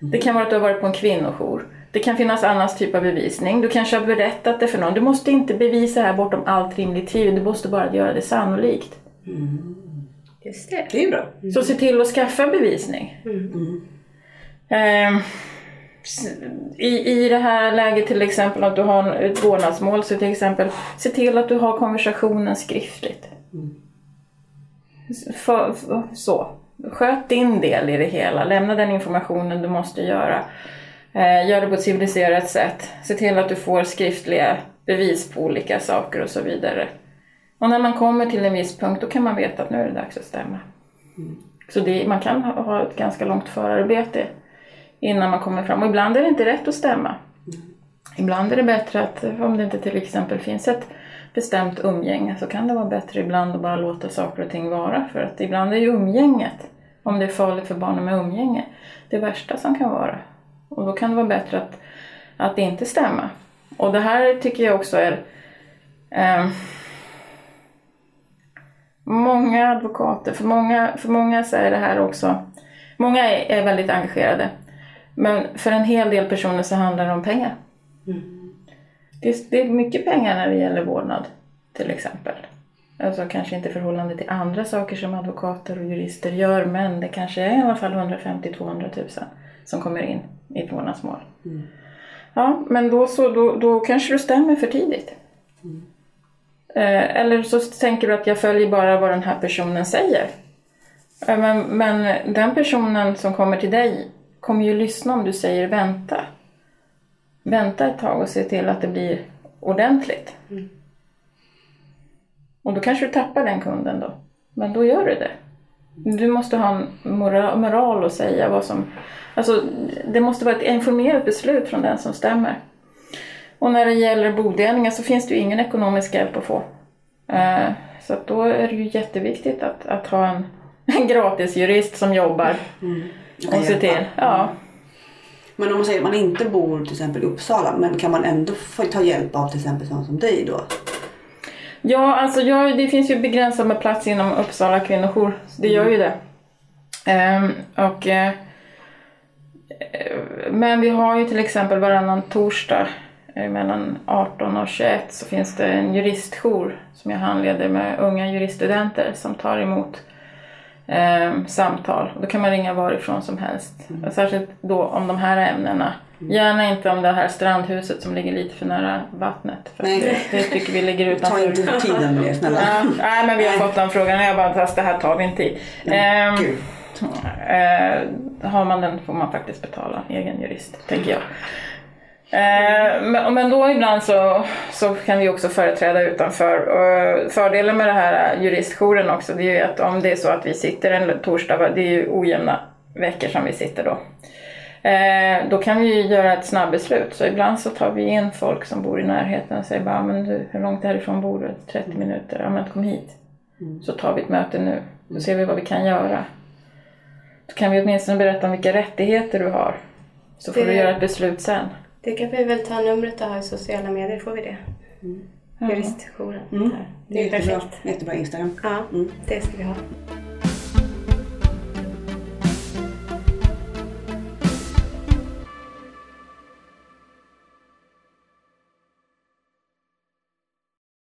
Det kan vara att du har varit på en kvinnojour. Det kan finnas annan typ av bevisning. Du kanske har berättat det för någon. Du måste inte bevisa det här bortom allt rimligt tvivel. Du måste bara göra det sannolikt. Just det. Det är bra. Så se till att skaffa bevisning. Ehm, s- i, I det här läget till exempel att du har ett vårdnadsmål så till exempel se till att du har konversationen skriftligt. S- För, för, så. Sköt din del i det hela. Lämna den informationen du måste göra. Eh, gör det på ett civiliserat sätt. Se till att du får skriftliga bevis på olika saker och så vidare. Och när man kommer till en viss punkt då kan man veta att nu är det dags att stämma. Så det, man kan ha, ett ganska långt förarbete innan man kommer fram. Och ibland är det inte rätt att stämma. Ibland är det bättre att, om det inte till exempel finns ett bestämt umgänge, så kan det vara bättre ibland att bara låta saker och ting vara. För att ibland är ju umgänget, om det är farligt för barnen med umgänge, det värsta som kan vara. Och då kan det vara bättre att, att inte stämma. Och det här tycker jag också är ehm, Många advokater, för många, för många så är det här också, många är, är väldigt engagerade. Men för en hel del personer så handlar det om pengar. Det, är, det är mycket pengar när det gäller vårdnad till exempel. Alltså kanske inte i förhållande till andra saker som advokater och jurister gör men det kanske är i alla fall 150-200 000 som kommer in i ett vårdnadsmål. Ja, men då, så, då, då kanske du stämmer för tidigt. Eh, eller så tänker du att jag följer bara vad den här personen säger. Eh, men, men den personen som kommer till dig kommer ju lyssna om du säger vänta. Vänta ett tag och se till att det blir ordentligt. Och då kanske du tappar den kunden då. Men då gör du det. Du måste ha en moral, moral att säga vad som... Alltså, det måste vara ett informerat beslut från den som stämmer. Och när det gäller bodelningar så finns det ju ingen ekonomisk hjälp att få. Eh, så att då är det ju jätteviktigt att, att ha en, en gratis jurist som jobbar och ser till. Ja. Men om man säger att man inte bor till exempel i Uppsala men kan man ändå få ta hjälp av till exempel sån som dig då? Ja, alltså jag, det finns ju begränsat med plats inom Uppsala kvinnojour. Det gör ju det. Ehm, och, eh, eh, men vi har ju till exempel varannan torsdag eh, mellan 18 och 21 så finns det en juristjour som jag handleder med unga juriststudenter som tar emot ehm, samtal. Då kan man ringa varifrån som helst. Och Särskilt då om de här ämnena. Gärna inte om det här strandhuset som ligger lite för nära vattnet. För Nej. det, det tycker vi ligger Ta utanför. inte tiden med det snälla. Ja, nej men vi har fått den frågan och jag bara fast det här tar vi inte i. Ehm, eh, har man den får man faktiskt betala egen jurist, tänker jag. Eh, men, men då ibland så, så kan vi också företräda utanför. Och fördelen med det här juristjouren också det är ju att om det är så att vi sitter en torsdag, det är ju ojämna veckor som vi sitter då. Eh, då kan vi ju göra ett snabbbeslut. Så ibland så tar vi in folk som bor i närheten och säger bara, men du, hur långt härifrån bor du? 30 minuter? Ja men kom hit. Så tar vi ett möte nu. Så ser vi vad vi kan göra. Så kan vi åtminstone berätta om vilka rättigheter du har. Så får Det- du göra ett beslut sen. Det kan vi väl ta numret och ha i sociala medier, får vi det? Juristjouren. Mm. Där. Det är Jättebra, perfekt. jättebra Instagram. Ja, Mm. det ska vi ha.